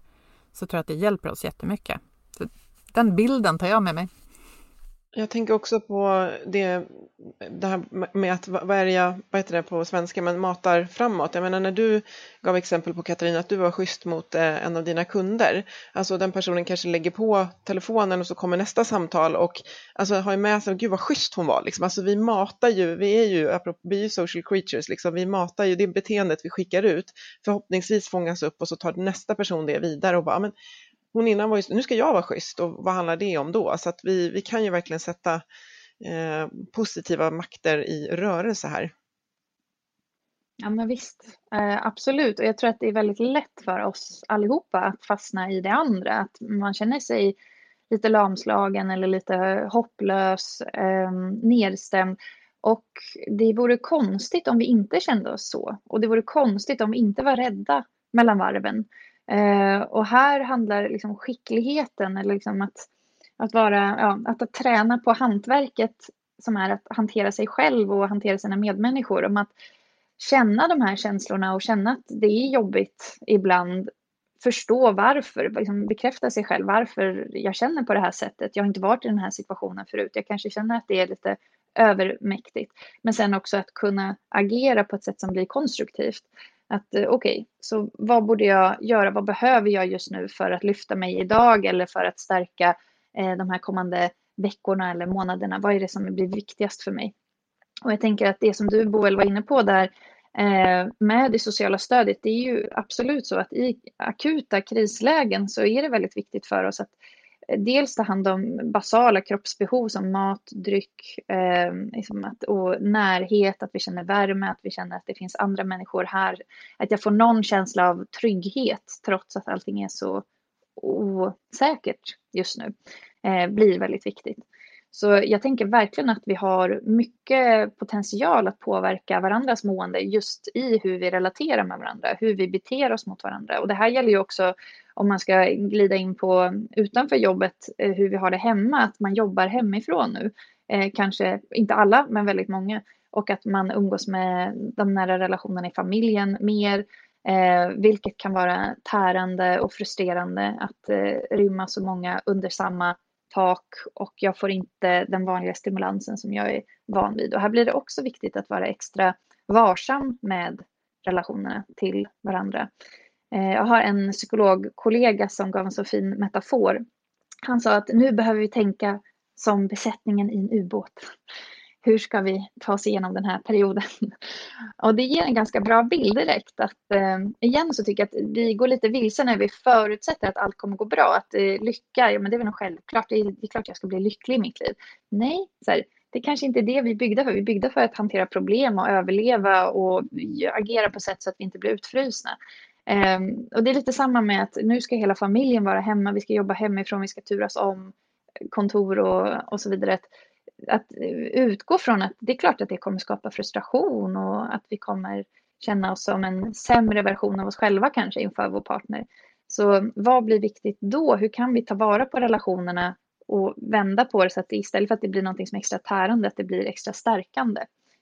så tror jag att det hjälper oss jättemycket. Så den bilden tar jag med mig. Jag tänker också på det, det här med att värja, vad heter det på svenska, men matar framåt. Jag menar när du gav exempel på Katarina att du var schysst mot eh, en av dina kunder. Alltså den personen kanske lägger på telefonen och så kommer nästa samtal och alltså har ju med sig, gud vad schysst hon var liksom. Alltså vi matar ju, vi är ju, vi är ju social creatures liksom, vi matar ju det beteendet vi skickar ut. Förhoppningsvis fångas upp och så tar nästa person det vidare och bara, men hon innan var ju, nu ska jag vara schysst och vad handlar det om då? Så att vi, vi kan ju verkligen sätta eh, positiva makter i rörelse här. Ja men visst, eh, absolut. Och jag tror att det är väldigt lätt för oss allihopa att fastna i det andra. Att man känner sig lite lamslagen eller lite hopplös, eh, nedstämd. Och det vore konstigt om vi inte kände oss så. Och det vore konstigt om vi inte var rädda mellan varven. Eh, och här handlar liksom skickligheten, eller liksom att, att, vara, ja, att, att träna på hantverket som är att hantera sig själv och hantera sina medmänniskor. Om att känna de här känslorna och känna att det är jobbigt ibland. Förstå varför, liksom bekräfta sig själv varför jag känner på det här sättet. Jag har inte varit i den här situationen förut. Jag kanske känner att det är lite övermäktigt. Men sen också att kunna agera på ett sätt som blir konstruktivt. Att eh, okej, okay, så vad borde jag göra? Vad behöver jag just nu för att lyfta mig idag eller för att stärka eh, de här kommande veckorna eller månaderna? Vad är det som blir viktigast för mig? Och jag tänker att det som du Boel var inne på där eh, med det sociala stödet, det är ju absolut så att i akuta krislägen så är det väldigt viktigt för oss att dels ta hand om basala kroppsbehov som mat, dryck eh, liksom att, och närhet, att vi känner värme, att vi känner att det finns andra människor här. Att jag får någon känsla av trygghet trots att allting är så osäkert just nu eh, blir väldigt viktigt. Så jag tänker verkligen att vi har mycket potential att påverka varandras mående just i hur vi relaterar med varandra, hur vi beter oss mot varandra. Och det här gäller ju också om man ska glida in på utanför jobbet, eh, hur vi har det hemma, att man jobbar hemifrån nu. Eh, kanske inte alla, men väldigt många. Och att man umgås med de nära relationerna i familjen mer. Eh, vilket kan vara tärande och frustrerande att eh, rymma så många under samma tak och jag får inte den vanliga stimulansen som jag är van vid. Och här blir det också viktigt att vara extra varsam med relationerna till varandra. Eh, jag har en psykologkollega som gav en så fin metafor. Han sa att nu behöver vi tänka som besättningen i en ubåt. Hur ska vi ta oss igenom den här perioden? Och det ger en ganska bra bild direkt. Att, eh, igen så tycker jag att vi går lite vilse när vi förutsätter att allt kommer gå bra. Att eh, lycka, ja men det är väl nog självklart. Det är, det är klart jag ska bli lycklig i mitt liv. Nej, så här, det kanske inte är det vi är byggda för. Vi är byggda för att hantera problem och överleva och agera på sätt så att vi inte blir utfrusna. Um, och det är lite samma med att nu ska hela familjen vara hemma, vi ska jobba hemifrån, vi ska turas om kontor och, och så vidare. att utgå från att det är klart att det kommer skapa frustration och att vi kommer känna oss som en sämre version av oss själva kanske inför vår partner. Så vad blir viktigt då? Hur kan vi ta vara på relationerna och vända på det så att det istället för att det blir något som är extra tärande, att det blir extra stärkande?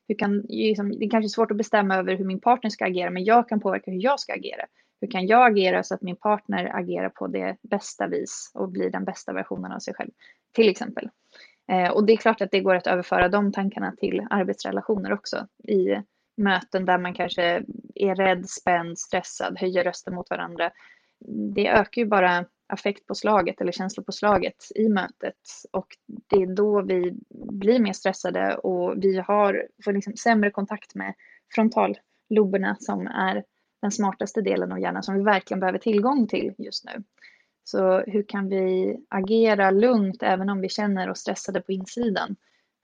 Hur kan, liksom, det är kanske är svårt att bestämma över hur min partner ska agera, men jag kan påverka hur jag ska agera. Hur kan jag agera så att min partner agerar på det bästa vis och blir den bästa versionen av sig själv, till exempel. Eh, och det är klart att det går att överföra de tankarna till arbetsrelationer också i möten där man kanske är rädd, spänd, stressad, höjer rösten mot varandra. Det ökar ju bara affektpåslaget eller känslopåslaget i mötet och det är då vi blir mer stressade och vi har, får liksom sämre kontakt med frontalloberna som är den smartaste delen av hjärnan som vi verkligen behöver tillgång till just nu. Så hur kan vi agera lugnt även om vi känner oss stressade på insidan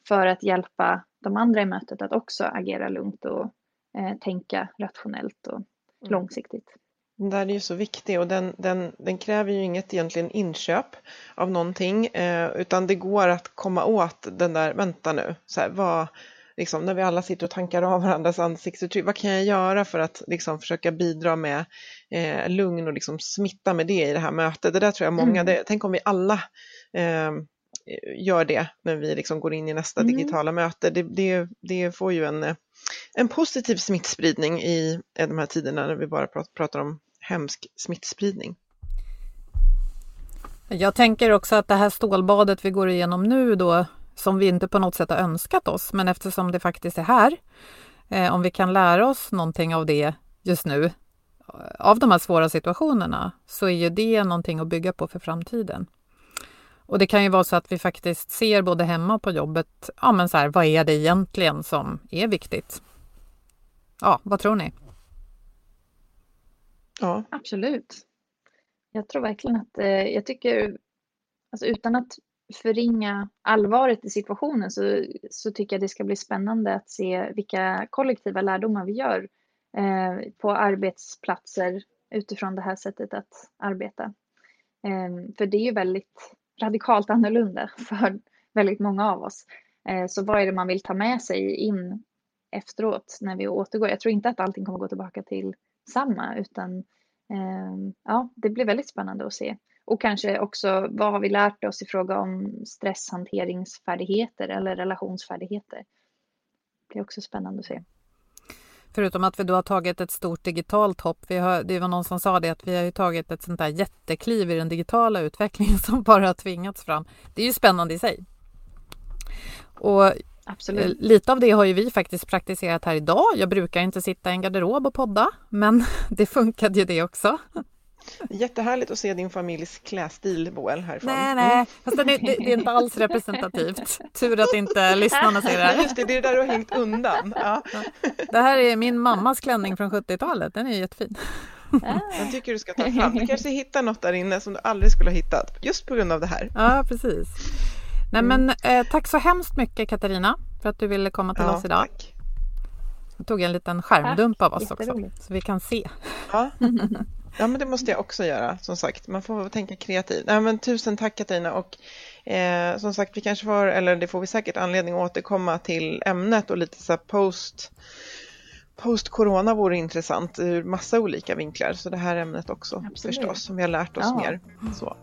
för att hjälpa de andra i mötet att också agera lugnt och eh, tänka rationellt och mm. långsiktigt. Den där är ju så viktig och den, den, den kräver ju inget egentligen inköp av någonting eh, utan det går att komma åt den där, vänta nu, så här, vad, liksom, när vi alla sitter och tankar av varandras ansiktsuttryck, vad kan jag göra för att liksom, försöka bidra med eh, lugn och liksom, smitta med det i det här mötet? Det där tror jag många, mm. det, tänk om vi alla eh, gör det när vi liksom går in i nästa mm. digitala möte. Det, det, det, får ju en, en positiv smittspridning i de här tiderna när vi bara pratar om hemsk smittspridning. Jag tänker också att det här stålbadet vi går igenom nu då, som vi inte på något sätt har önskat oss, men eftersom det faktiskt är här, eh, om vi kan lära oss någonting av det just nu, av de här svåra situationerna, så är ju det någonting att bygga på för framtiden. Och det kan ju vara så att vi faktiskt ser både hemma och på jobbet, ja men så här, vad är det egentligen som är viktigt? Ja, vad tror ni? Ja. Absolut. Jag tror verkligen att, eh, jag tycker, alltså utan att förringa allvaret i situationen så, så tycker jag det ska bli spännande att se vilka kollektiva lärdomar vi gör eh, på arbetsplatser utifrån det här sättet att arbeta. Eh, för det är ju väldigt radikalt annorlunda för väldigt många av oss. Eh, så vad är det man vill ta med sig in efteråt när vi återgår? Jag tror inte att allting kommer gå tillbaka till samma utan eh, ja, det blir väldigt spännande att se. Och kanske också vad har vi lärt oss i fråga om stresshanteringsfärdigheter eller relationsfärdigheter? Det är också spännande att se. Förutom att vi då har tagit ett stort digitalt hopp. Vi har, det var någon som sa det att vi har tagit ett sånt där jättekliv i den digitala utvecklingen som bara har tvingats fram. Det är ju spännande i sig. Och Absolut. Eh, lite av det har ju vi faktiskt praktiserat här idag. Jag brukar inte sitta i en garderob och podda, men det funkade ju det också. Jättehärligt att se din familjs klädstil, Boel, härifrån. Nej, nej, mm. Fast det, det, det, är inte alls representativt. Tur att inte lyssnarna ser det här. Just det, det är där du har hängt undan. Ja. Det här är min mammas klänning från 70-talet, den är jättefin. Den tycker du ska ta fram. Du kanske hittar något där inne som du aldrig skulle ha hittat, just på grund av det här. Ja, precis. Nej, men eh, tack så hemskt mycket Katarina för att du ville komma till ja, oss idag. Tack. Jag tog en liten skärmdump av oss också så vi kan se. Ja. ja, men det måste jag också göra som sagt. Man får tänka kreativt. Nej, men tusen tack Katarina och eh, som sagt vi kanske får, eller det får vi säkert anledning att återkomma till ämnet och lite så post post-corona vore intressant ur massa olika vinklar. Så det här ämnet också Absolut. förstås, som vi har lärt oss ja. mer. Så.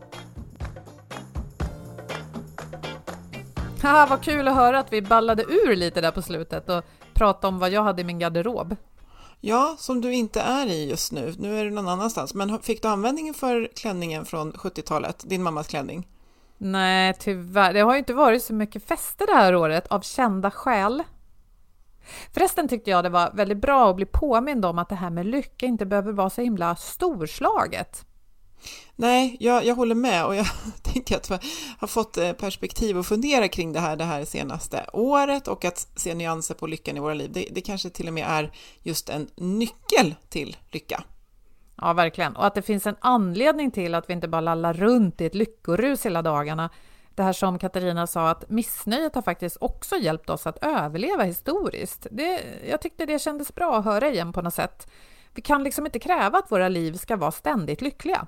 Haha, vad kul att höra att vi ballade ur lite där på slutet och pratade om vad jag hade i min garderob. Ja, som du inte är i just nu. Nu är du någon annanstans. Men fick du användning för klänningen från 70-talet, din mammas klänning? Nej, tyvärr. Det har ju inte varit så mycket fester det här året av kända skäl. Förresten tyckte jag det var väldigt bra att bli påmind om att det här med lycka inte behöver vara så himla storslaget. Nej, jag, jag håller med och jag tänker att jag har fått eh, perspektiv och fundera kring det här det här senaste året och att se nyanser på lyckan i våra liv. Det, det kanske till och med är just en nyckel till lycka. Ja, verkligen. Och att det finns en anledning till att vi inte bara lallar runt i ett lyckorus hela dagarna. Det här som Katarina sa, att missnöjet har faktiskt också hjälpt oss att överleva historiskt. Det, jag tyckte det kändes bra att höra igen på något sätt. Vi kan liksom inte kräva att våra liv ska vara ständigt lyckliga.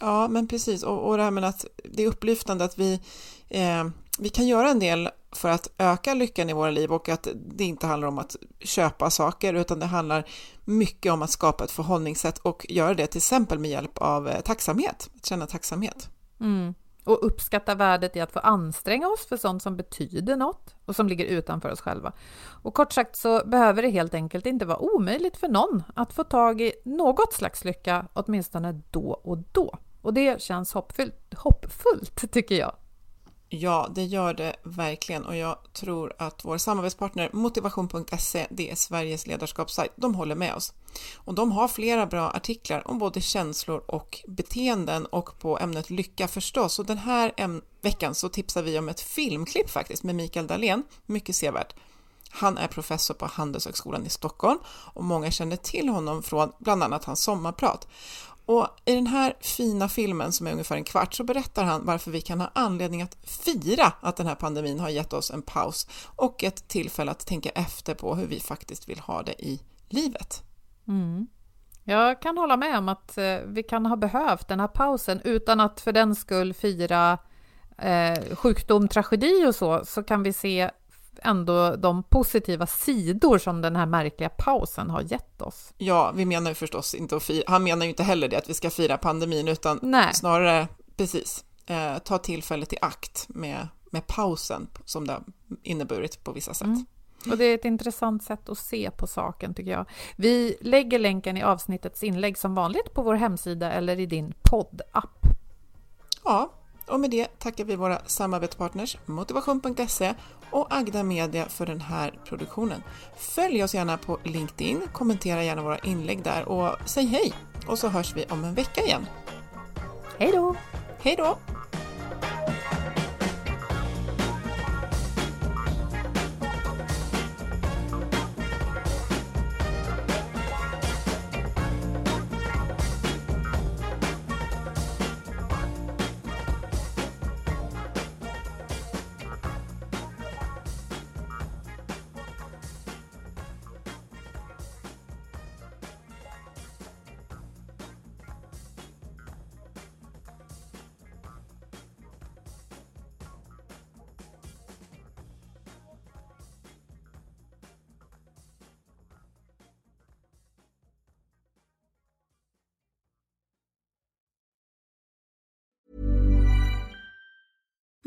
Ja, men precis. Och, och det här med att det är upplyftande att vi, eh, vi kan göra en del för att öka lyckan i våra liv och att det inte handlar om att köpa saker utan det handlar mycket om att skapa ett förhållningssätt och göra det till exempel med hjälp av eh, tacksamhet, att känna tacksamhet. Mm. Och uppskatta värdet i att få anstränga oss för sånt som betyder något och som ligger utanför oss själva. Och kort sagt så behöver det helt enkelt inte vara omöjligt för någon att få tag i något slags lycka, åtminstone då och då. Och det känns hoppfullt, hoppfullt tycker jag. Ja, det gör det verkligen och jag tror att vår samarbetspartner motivation.se, det är Sveriges ledarskapssajt, de håller med oss. Och de har flera bra artiklar om både känslor och beteenden och på ämnet lycka förstås. Och den här veckan så tipsar vi om ett filmklipp faktiskt med Mikael Dahlén, mycket sevärt. Han är professor på Handelshögskolan i Stockholm och många känner till honom från bland annat hans sommarprat. Och i den här fina filmen som är ungefär en kvart så berättar han varför vi kan ha anledning att fira att den här pandemin har gett oss en paus och ett tillfälle att tänka efter på hur vi faktiskt vill ha det i livet. Mm. Jag kan hålla med om att eh, vi kan ha behövt den här pausen utan att för den skull fira eh, sjukdom, tragedi och så, så kan vi se ändå de positiva sidor som den här märkliga pausen har gett oss. Ja, vi menar ju förstås inte att fira, han menar ju inte heller det att vi ska fira pandemin, utan Nej. snarare precis eh, ta tillfället i akt med, med pausen som det har inneburit på vissa sätt. Mm. Och det är ett intressant sätt att se på saken tycker jag. Vi lägger länken i avsnittets inlägg som vanligt på vår hemsida eller i din poddapp. Ja, och med det tackar vi våra samarbetspartners Motivation.se och Agda Media för den här produktionen. Följ oss gärna på LinkedIn, kommentera gärna våra inlägg där och säg hej! Och så hörs vi om en vecka igen. Hej då! Hej då!